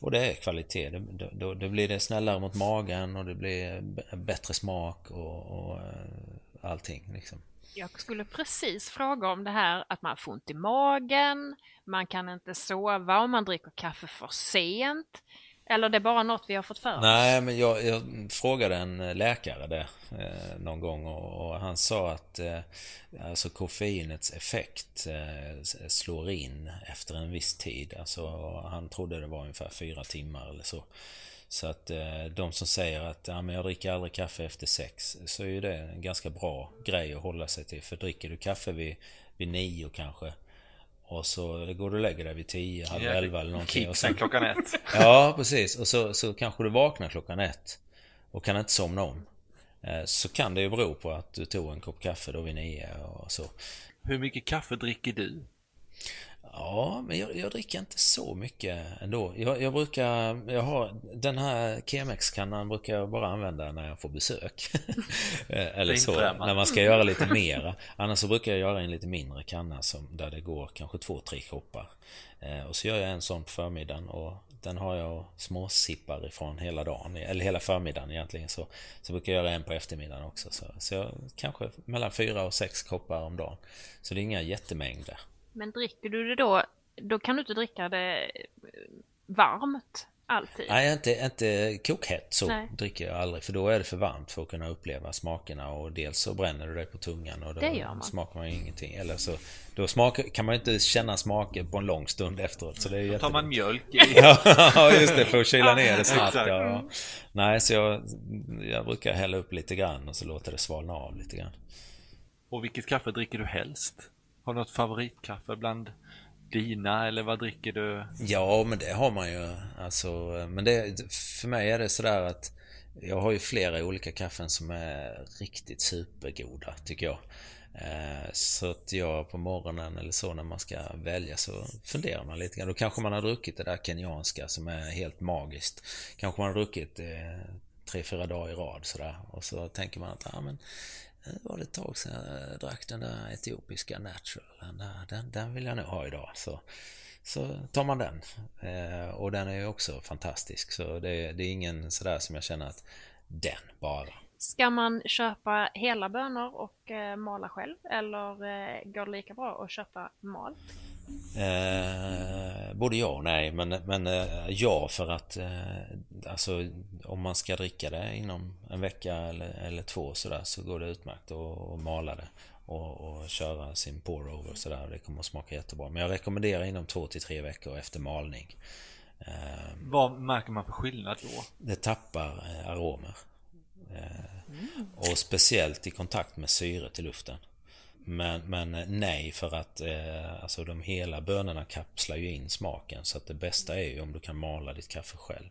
Och det är kvalitet. Då, då, då blir det snällare mot magen och det blir bättre smak och, och eh, allting liksom. Jag skulle precis fråga om det här att man får ont i magen, man kan inte sova om man dricker kaffe för sent. Eller det är bara något vi har fått för oss? Nej, men jag, jag frågade en eh, läkare det eh, någon gång och, och, han sa att eh, alltså koffeinets effekt eh, slår in efter en viss tid. Alltså han trodde det var ungefär fyra timmar eller så. Så att eh, de som säger att ja, men jag dricker aldrig kaffe efter sex så är ju det en ganska bra grej att hålla sig till. För dricker du kaffe vid, vid nio kanske och så går du och lägger dig vid 10, halv 11 eller någonting. Keep och sen klockan ett. (laughs) Ja, precis. Och så, så kanske du vaknar klockan ett och kan inte somna om. Eh, så kan det ju bero på att du tog en kopp kaffe då vid nio och så. Hur mycket kaffe dricker du? Ja, men jag, jag, dricker inte så mycket ändå. Jag, jag brukar, jag har, den här Chemex-kannan brukar jag bara använda när jag får besök. (laughs) Eh, eller så, när man ska göra lite mera. Annars så brukar jag göra en lite mindre kanna som, där det går kanske två, tre koppar. Eh, och så gör jag en sån på förmiddagen och den har jag småsippar ifrån hela dagen, eller hela förmiddagen egentligen. Så, så brukar jag göra en på eftermiddagen också. Så, så jag, kanske mellan fyra och sex koppar om dagen. Så det är inga jättemängder. Men dricker du det då, då kan du inte dricka det varmt alltid? Nej, inte, inte kokhett så Nej. dricker jag aldrig. För då är det för varmt för att kunna uppleva smakerna. Och dels så bränner du dig på tungan och då smakar man ju ingenting. Eller så då smakar, kan man ju inte känna smaker på en lång stund efteråt. Så det är då tar man mjölk i. (laughs) ja, just det. För att kyla ner det snabbt. Ja. Nej, så jag, jag brukar hälla upp lite grann och så låter det svalna av lite grann. Och vilket kaffe dricker du helst? Har du något favoritkaffe bland dina eller vad dricker du? Ja, men det har man ju. Alltså, men det, för mig är det sådär att jag har ju flera olika kaffen som är riktigt supergoda tycker jag. Eh, så att jag på morgonen eller så när man ska välja så funderar man lite grann. Då kanske man har druckit det där kenyanska som är helt magiskt. Kanske man har druckit eh, tre, fyra dagar i rad sådär. Och så tänker man att ah, men det var det ett tag sedan jag drack den där etiopiska natural. Den, där, den, den vill jag nog ha idag. Så, så tar man den. Eh, och den är ju också fantastisk. Så det, det är ingen sådär som jag känner att den bara. Ska man köpa hela bönor och eh, mala själv eller eh, går det lika bra att köpa malt? Eh, både ja och nej, men, men eh, ja för att eh, alltså, om man ska dricka det inom en vecka eller, eller två sådär så går det utmärkt att, mala det och, och köra sin pour-over sådär. Det kommer att smaka jättebra. Men jag rekommenderar inom två till tre veckor efter malning. Eh, Vad märker man för skillnad då? Det tappar eh, aromer. Mm. Och speciellt i kontakt med syret i luften. Men, men eh, nej för att eh, alltså de hela bönorna kapslar ju in smaken så att det bästa är ju om du kan mala ditt kaffe själv.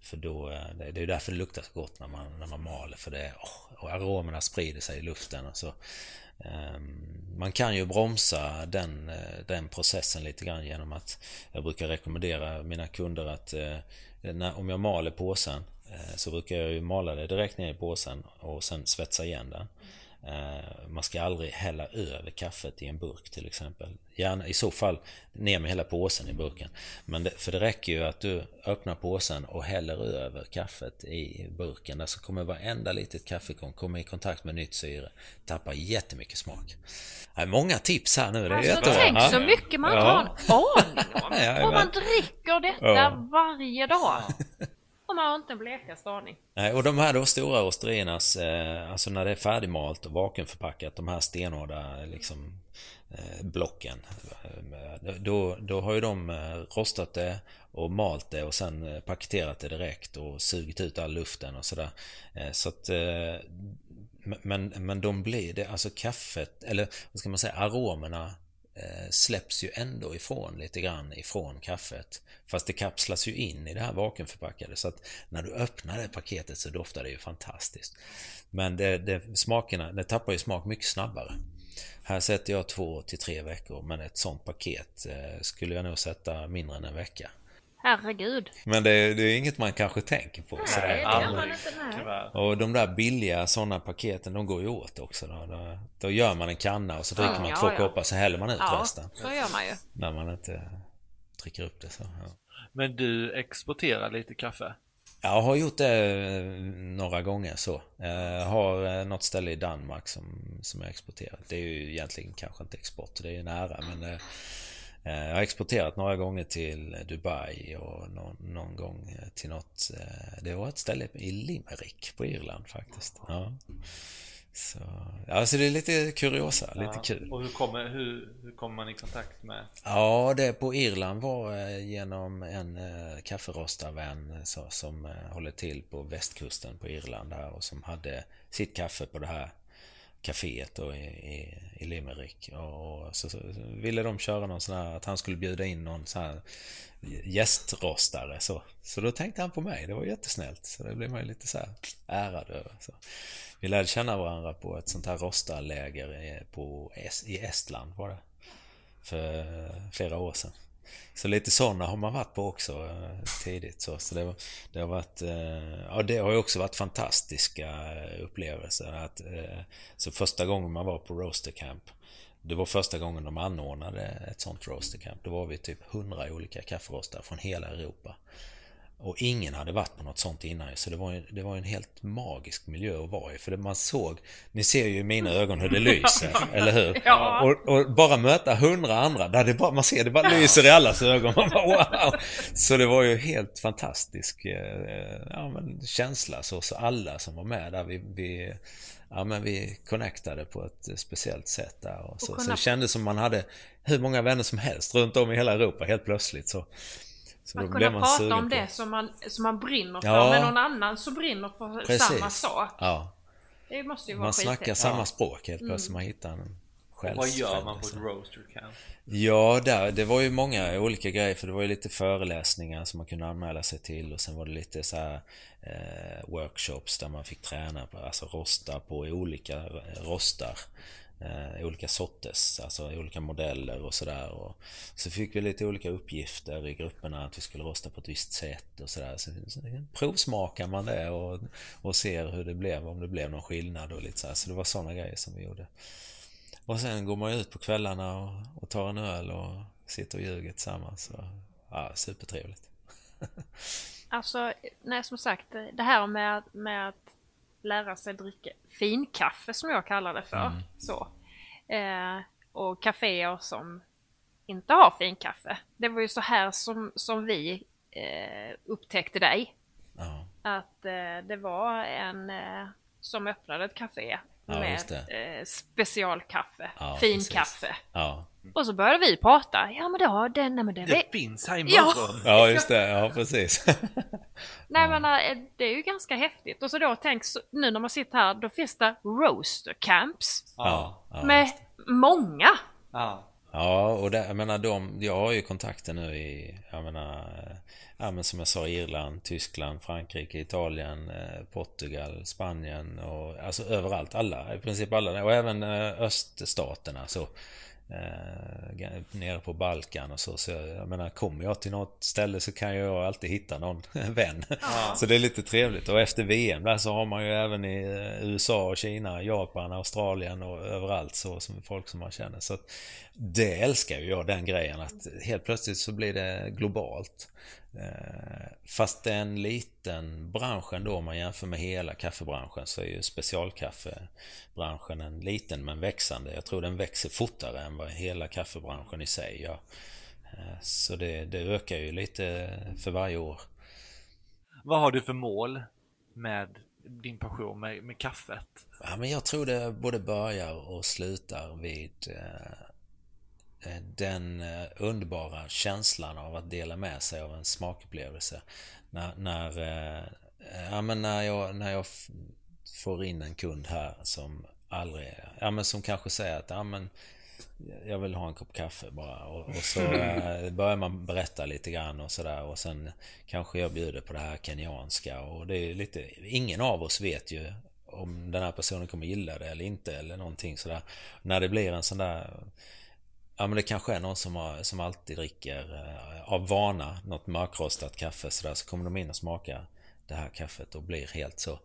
För då, eh, det, det är därför det luktar så gott när man, när man maler för det, oh, och aromerna sprider sig i luften och så. Eh, man kan ju bromsa den, eh, den processen lite grann genom att jag brukar rekommendera mina kunder att eh, när, om jag maler påsen eh, så brukar jag ju mala det direkt ner i påsen och sen svetsa igen den. Eh, man ska aldrig hälla över kaffet i en burk till exempel. Gärna i så fall ner med hela påsen i burken. Men det, för det räcker ju att du öppnar påsen och häller över kaffet i burken. Där så kommer varenda litet kaffekorn komma i kontakt med nytt syre. Tappar jättemycket smak. Det är många tips här nu. Det är alltså, tänk så mycket man inte ja. har en (laughs) aning om. och man dricker detta ja. varje dag. Och man har inte en blekaste aning. Nej, och de här då stora osteriernas, eh, alltså när det är färdigmalt och vakuumförpackat, de här stenhårda liksom eh, blocken. Eh, då, då har ju de eh, rostat det och malt det och sen eh, paketerat det direkt och sugit ut all luften och sådär. Så att men, men de blir det, alltså kaffet, eller vad ska man säga, aromerna Eh, släpps ju ändå ifrån lite grann ifrån kaffet. Fast det kapslas ju in i det här vakuumförpackade så att när du öppnar det paketet så doftar det ju fantastiskt. Men det, det, smakerna, det tappar ju smak mycket snabbare. Här sätter jag två till tre veckor men ett sånt paket eh, skulle jag nog sätta mindre än en vecka. Herregud. Men det, det, är inget man kanske tänker på. Nej, sådär. det gör man inte. Och de där billiga sådana paketen, de går ju åt också. Då, då, då gör man en kanna och så dricker man ja, två ja. koppar så häller man ut ja, resten. så gör man ju. När man inte dricker upp det så. Ja. Men du exporterar lite kaffe? Jag har gjort det eh, några gånger så. Jag har eh, något ställe i Danmark som, som jag exporterar. Det är ju egentligen kanske inte export, det är ju nära men Jag har exporterat några gånger till Dubai och någon, någon gång till något... Det var ett ställe i Limerick på Irland faktiskt. Ja. Så, alltså det är lite kuriosa, ja, lite kul. Och hur kommer, hur, hur kommer man i kontakt med? Ja, det på Irland var eh, genom en kafferostarvän som håller till på västkusten på Irland här och som hade sitt kaffe på det här kaféet då i, i, i Limerick. Och, så, så, ville de köra någon sån här, att han skulle bjuda in någon sån här gästrostare. Så, så då tänkte han på mig, det var jättesnällt. Så det blev man ju lite så här ärad över. Så. Vi lärde känna varandra på ett sånt här rostarläger på, i Estland var det. För flera år sedan. Så lite sådana har man varit på också eh, tidigt. Så, så det, det, har varit, eh, ja, det har ju också varit fantastiska eh, upplevelser. Att, eh, så första gången man var på Roaster Camp det var första gången de anordnade ett sånt roaster camp. Då var vi typ 100 olika kafferostar från hela Europa. Och ingen hade varit på något sånt innan så det var, ju, det var en helt magisk miljö att vara i. För det man såg, ni ser ju i mina ögon hur det lyser, (laughs) eller hur? Ja. Och, och, bara möta hundra andra, där det bara, man ser det bara lyser i allas ögon. (laughs) Man bara, wow! Så det var ju helt fantastisk eh, ja, men, känsla så, så alla som var med där, vi, vi ja, men vi connectade på ett speciellt sätt där. Och så, och så det kändes som man hade hur många vänner som helst runt om i hela Europa helt plötsligt. Så, så man kunde prata om det som man, som man brinner för, ja. men någon annan som brinner för Precis. samma sak. Ja. Det måste ju vara Man snackar samma språk helt plötsligt. Mm. Man hittar en själv. Vad gör man på ett roaster camp? Ja, där, det var ju många olika grejer för det var ju lite föreläsningar som man kunde anmäla sig till och sen var det lite så här, eh, workshops där man fick träna på, alltså rosta på olika rostar. Eh, olika sorters, alltså olika modeller och sådär. Så fick vi lite olika uppgifter i grupperna att vi skulle rosta på ett visst sätt och sådär. Så, så provsmakar man det och, och ser hur det blev, om det blev någon skillnad och lite sådär. Så det var sådana grejer som vi gjorde. Och sen går man ut på kvällarna och, och tar en öl och sitter och ljuger tillsammans. Så, ja, supertrevligt. (laughs) alltså, nej som sagt, det här med, med att lära sig dricka finkaffe som jag kallar det för. Mm. Så. Eh, och kaféer som inte har finkaffe. Det var ju så här som, som vi eh, upptäckte dig. Ja. Att eh, det var en eh, som öppnade ett café ja, med eh, specialkaffe, ja, finkaffe. Ja. Och så började vi prata. Ja men det har den, nej men det, det finns här imorgon. Ja. ja just det, ja precis. (laughs) nej men eh, det är ju ganska häftigt. Och så då tänk nu när man sitter här, då finns det roaster camps. Ja, med många. Ja. Ja, och det, jag menar de, jag har ju kontakter nu i, jag menar, ja men som jag sa Irland, Tyskland, Frankrike, Italien, eh, Portugal, Spanien och alltså överallt, alla, i princip alla, och även eh, öststaterna så. Eh, nere på Balkan och så. Så jag, jag menar, kommer jag till något ställe så kan jag alltid hitta någon (laughs) vän. Ja. Så det är lite trevligt. Och efter VM där så har man ju även i eh, USA, Kina, Japan, Australien och överallt så som folk som man känner. Så det älskar ju jag, den grejen att helt plötsligt så blir det globalt. Eh, fast det är en liten bransch ändå om man jämför med hela kaffebranschen så är ju specialkaffebranschen en liten men växande. Jag tror den växer fortare än vad hela kaffebranschen i sig gör. Eh, så det, det ökar ju lite för varje år. Vad har du för mål med din passion med, med kaffet? Ja, men jag tror det både börjar och slutar vid eh, den eh, underbara känslan av att dela med sig av en smakupplevelse. När, när, eh, ja, men när, jag, när jag får in en kund här som aldrig, ja men som kanske säger att ja men jag vill ha en kopp kaffe bara och, och så (laughs) börjar man berätta lite grann och sådär och sen kanske jag bjuder på det här kenyanska och det är lite, ingen av oss vet ju om den här personen kommer gilla det eller inte eller någonting sådär. När det blir en sån där Ja men det kanske är någon som, har, som alltid dricker eh, av vana något mörkrostat kaffe sådär så kommer de in och smakar det här kaffet och blir helt så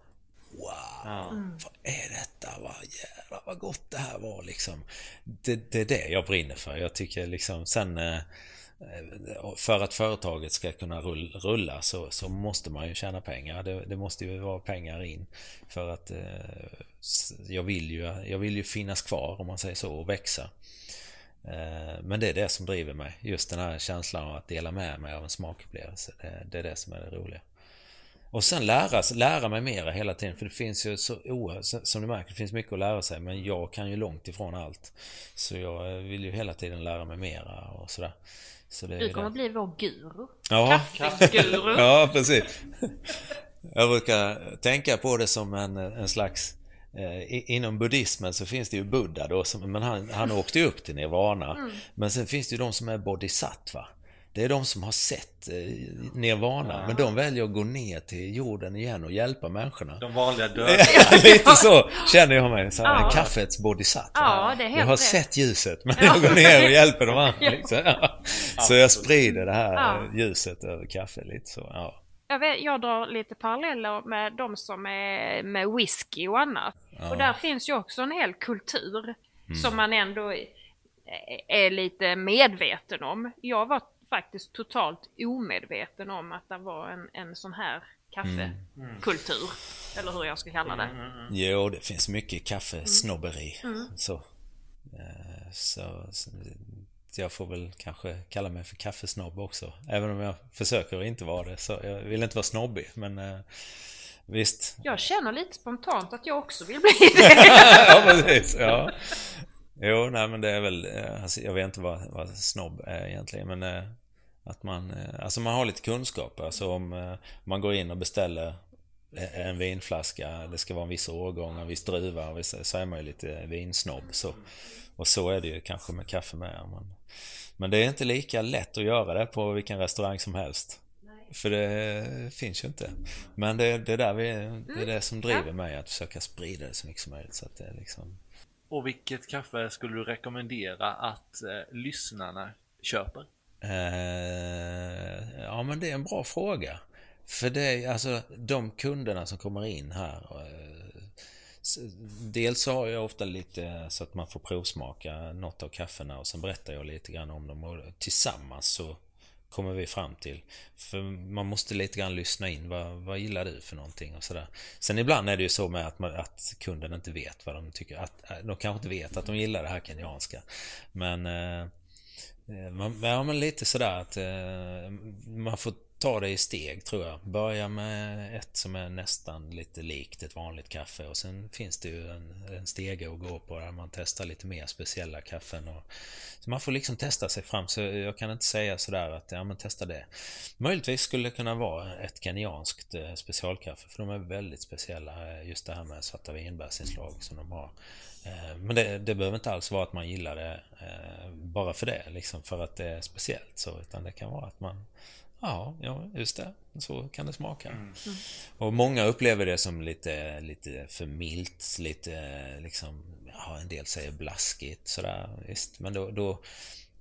Wow! Mm. Vad är detta? Vad jävlar vad gott det här var liksom. Det, det är det jag brinner för. Jag tycker liksom sen eh, för att företaget ska kunna rulla så, så måste man ju tjäna pengar. Det, det, måste ju vara pengar in. För att eh, jag, vill ju, jag vill ju finnas kvar om man säger så och växa. Eh, men det är det som driver mig. Just den här känslan av att dela med mig av en smakupplevelse. Det, det är det som är det roliga. Och sen lära, lära mig mera hela tiden. För det finns ju så oerhört, som du märker, det finns mycket att lära sig. Men jag kan ju långt ifrån allt. Så jag vill ju hela tiden lära mig mera och sådär. Så det Du kommer bli vår guru. Ja, Kaffeguru. (laughs) ja precis. Jag brukar tänka på det som en, en slags Inom buddhismen så finns det ju Buddha då, men han, han åkte ju upp till Nirvana. Men sen finns det ju de som är bodhisattva. Det är de som har sett eh, Nirvana, men de väljer att gå ner till jorden igen och hjälpa människorna. De vanliga döda. (laughs) Lite så känner jag mig, så här, Ja. en kaffets bodhisattva. Ja, det är helt jag har rätt. sett ljuset, men jag går ner och hjälper de andra. (laughs) Liksom. Ja. Så jag sprider det här Ja. ljuset över kaffe lite så. Ja. Jag, vet, jag drar lite paralleller med de som är med whisky och annat. Och där finns ju också en hel kultur som man ändå är, lite medveten om. Jag var faktiskt totalt omedveten om att det var en, en sån här kaffekultur. Eller hur jag ska kalla det. Jo, det finns mycket kaffesnobberi. Så, eh, så, så jag får väl kanske kalla mig för kaffesnobb också. Även om jag försöker att inte vara det. Så jag vill inte vara snobbig, men eh, visst. Jag känner lite spontant att jag också vill bli (laughs) det. ja, precis. Ja. Jo, nej men det är väl, eh, alltså, jag vet inte vad, vad snobb är egentligen, men eh, att man, eh, alltså man har lite kunskap. Alltså om eh, man går in och beställer eh, en vinflaska, det ska vara en viss årgång, en viss druva, så är man ju lite vinsnobb. Så. Och så är det ju kanske med kaffe med. Men, men det är inte lika lätt att göra det på vilken restaurang som helst. För det finns ju inte. Men det, det, är där vi, det är det som driver mig, att försöka sprida det så mycket som möjligt. Så att det är liksom... Och vilket kaffe skulle du rekommendera att eh, lyssnarna köper? Eh, ja men det är en bra fråga. För det är alltså de kunderna som kommer in här. Dels så har jag ofta lite så att man får provsmaka något av kaffena och sen berättar jag lite grann om dem och tillsammans så kommer vi fram till. För man måste lite grann lyssna in. Vad, vad gillar du för någonting och sådär. Sen ibland är det ju så med att, man, att kunden inte vet vad de tycker. Att, äh, de kanske inte vet att de gillar det här kenyanska. Men Eh, eh Man, ja men lite sådär att eh, man får ta det i steg tror jag. Börja med ett som är nästan lite likt ett vanligt kaffe och sen finns det ju en, en stege att gå på där man testar lite mer speciella kaffen. Och, så man får liksom testa sig fram så jag kan inte säga sådär att ja men testa det. Möjligtvis skulle det kunna vara ett kenyanskt eh, specialkaffe för de är väldigt speciella eh, just det här med svarta vinbärsinslag som de har. Eh, men det, det behöver inte alls vara att man gillar det bara för det, liksom för att det är speciellt så, utan det kan vara att man Ja, ja just det. Så kan det smaka. Och många upplever det som lite, lite för milt, lite liksom, ja en del säger blaskigt sådär, visst. Men då, då,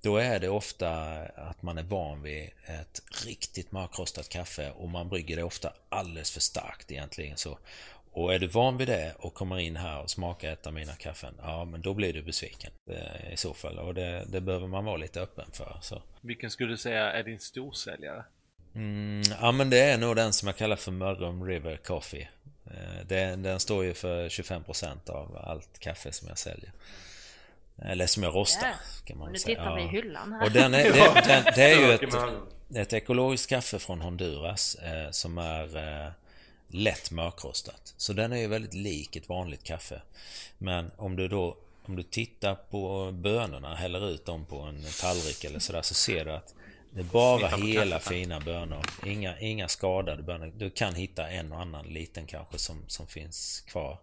då är det ofta att man är van vid ett riktigt mörkrostat kaffe och man brygger det ofta alldeles för starkt egentligen så. Och är du van vid det och kommer in här och smakar ett av mina kaffen, ja men då blir du besviken eh, i så fall. Och det, det behöver man vara lite öppen för. Så. Vilken skulle du säga är din storsäljare? Mm, ja men det är nog den som jag kallar för Mörrum River Coffee. Eh, Den, den står ju för 25% av allt kaffe som jag säljer. Eller som jag rostar, Där. kan man Nu säga. tittar vi i hyllan här. Och den är, (laughs) det, den, det är ju ett, ett ekologiskt kaffe från Honduras eh, som är eh, lätt mörkrostat. Så den är ju väldigt lik ett vanligt kaffe. Men om du då om du tittar på bönorna, häller ut dem på en tallrik eller sådär så ser du att det är bara hela fina bönor. Inga, inga skadade bönor. Du kan hitta en och annan liten kanske som, som finns kvar.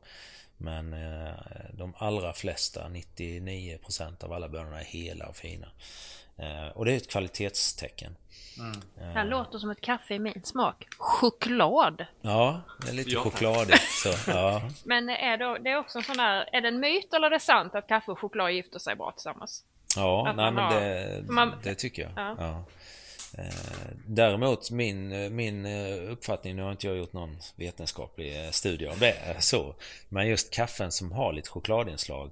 Men eh, de allra flesta, 99% av alla bönorna är hela och fina. Eh, och det är ett kvalitetstecken. Det här låter som ett kaffe i min smak. Choklad! Ja, det är lite Ja. chokladigt. Så, (laughs) ja. Men är det, det är också en sån där, är det en myt eller är det sant att kaffe och choklad gifter sig bra tillsammans? Ja, nej, man men har- det, man- det tycker jag. Ja. Ja. Eh, däremot min, eh, min eh, uppfattning, nu har inte jag gjort någon vetenskaplig studie av det, så. Men just kaffen som har lite chokladinslag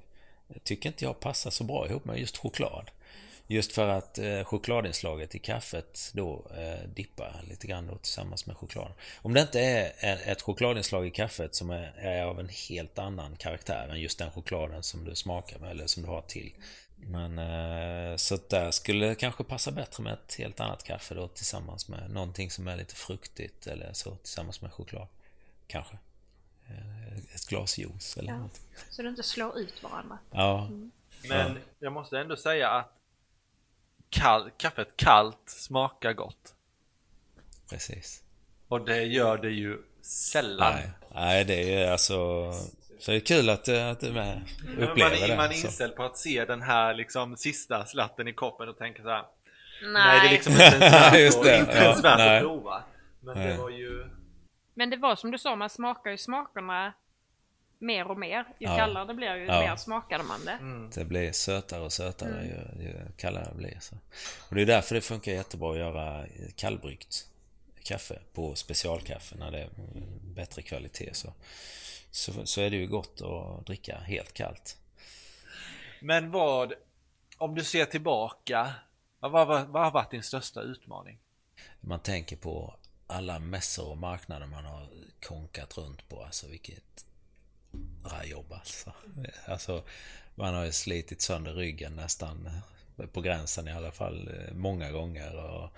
tycker inte jag passar så bra ihop med just choklad. Just för att eh, chokladinslaget i kaffet då eh, dippar lite grann då tillsammans med chokladen. Om det inte är ett chokladinslag i kaffet som är, är av en helt annan karaktär än just den chokladen som du smakar med eller som du har till. Men eh, så där skulle det kanske passa bättre med ett helt annat kaffe då tillsammans med någonting som är lite fruktigt eller så tillsammans med choklad. Kanske. Eh, ett glas juice eller Ja. någonting. Så du inte slår ut varandra. Ja, Men jag måste ändå säga att kall, kaffet kallt smakar gott. precis. Och det gör det ju sällan. Nej, nej, det är alltså... Så det är kul att, eh, att du med man, upplever är, man är det. Så. inställd på att se den här liksom sista slatten i koppen och tänka så här. Nej, Nej, det är liksom inte ens (laughs) värt, det, inte ja, ens värt nej. att prova. Men det Nej. var ju... Men det var som du sa, man smakar ju smakerna mer och mer. Ju Ja. kallare det blir, ju Ja. mer smakade man det. Mm. Det blir sötare och sötare Mm. ju, ju kallare det blir. Så. Och det är därför det funkar jättebra att göra kallbryggt kaffe på specialkaffe när det är bättre kvalitet. Så, så, så är det ju gott att dricka helt kallt. Men vad, om du ser tillbaka, vad, vad, vad har varit din största utmaning? Man tänker på alla mässor och marknader man har konkat runt på. Alltså vilket jobb alltså. alltså. Man har ju slitit sönder ryggen nästan på gränsen i alla fall eh, många gånger. Och,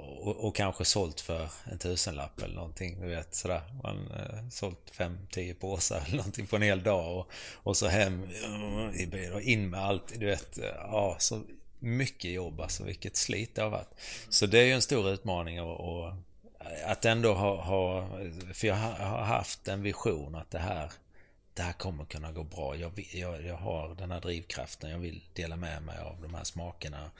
och, och kanske sålt för en tusenlapp eller någonting. Du vet sådär. Man eh, sålt fem, tio påsar eller någonting på en hel dag. Och, och så hem i bil och in med allt. Du vet. Ja, så mycket jobb alltså. Vilket slit det har varit. Så det är ju en stor utmaning och, och att ändå ha, ha... För jag har haft en vision att det här det här kommer kunna gå bra. Jag, jag, jag har den här drivkraften. Jag vill dela med mig av de här smakerna.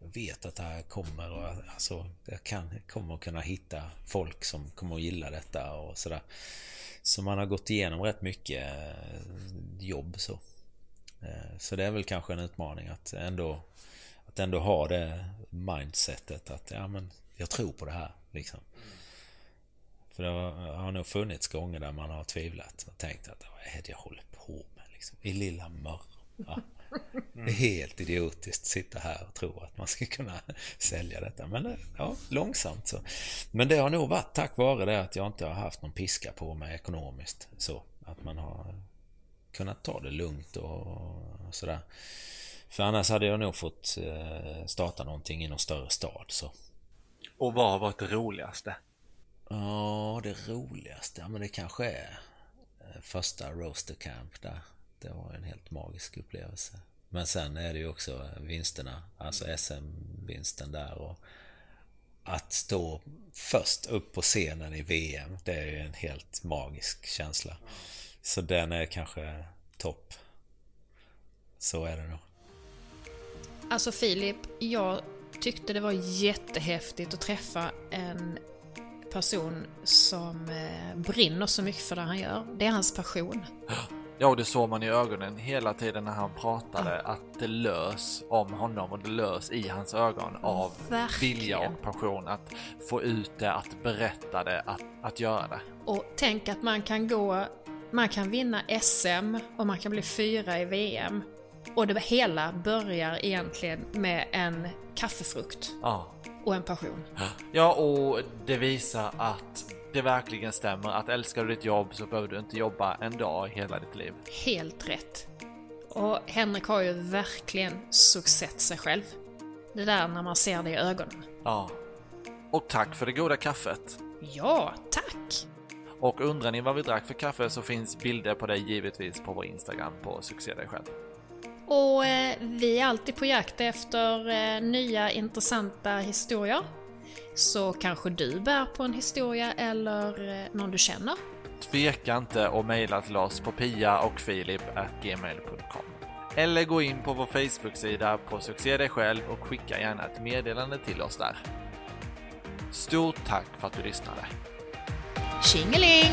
Jag vet att det här kommer och alltså, jag kan, kommer att kunna hitta folk som kommer att gilla detta och sådär. Så man har gått igenom rätt mycket eh, jobb så. Eh, så det är väl kanske en utmaning att ändå, att ändå ha det mindsetet att ja men jag tror på det här liksom. För det har, nog funnits gånger där man har tvivlat och tänkt att vad är det jag håller på med liksom? I lilla mörra. Det är helt idiotiskt att sitta här och tro att man ska kunna sälja detta. Men eh, ja, långsamt så. Men det har nog varit tack vare det att jag inte har haft någon piska på mig ekonomiskt. Så att man har kunnat ta det lugnt och sådär. För annars hade jag nog fått eh, starta någonting i någon större stad. Så. Och vad har varit det roligaste? Ja, det roligaste, ja men det kanske är eh, första Roaster Camp där. Det var en helt magisk upplevelse. Men sen är det ju också vinsterna, alltså SM-vinsten där och att stå först upp på scenen i VM, det är ju en helt magisk känsla. Så den är kanske topp. Så är det nog. Alltså Filip, jag tyckte det var jättehäftigt att träffa en person som eh, brinner så mycket för det han gör. Det är hans passion. Ja, och det såg man i ögonen hela tiden när han pratade att det lös om honom och det lös i hans ögon av Verkligen. vilja och passion att få ut det, att berätta det, att, att göra det. Och tänk att man kan gå, man kan vinna SM och man kan bli fyra i VM. Och det hela börjar egentligen med en kaffefrukt Ja. Och en passion. Ja, och det visar att det verkligen stämmer att älskar du ditt jobb så behöver du inte jobba en dag i hela ditt liv. Helt rätt. Och Henrik har ju verkligen succett sig själv. Det där när man ser det i ögonen. Ja. Och tack för det goda kaffet. Ja, tack! Och undrar ni vad vi drack för kaffe så finns bilder på det givetvis på vår Instagram på Succé dig själv. Och eh, vi är alltid på jakt efter eh, nya intressanta historier. Så kanske du bär på en historia eller eh, någon du känner. Tveka inte och mejla till oss på pia och filip gmail.com. Eller gå in på vår Facebook-sida på Succé dig själv och skicka gärna ett meddelande till oss där. Stort tack för att du lyssnade. Tjingeling!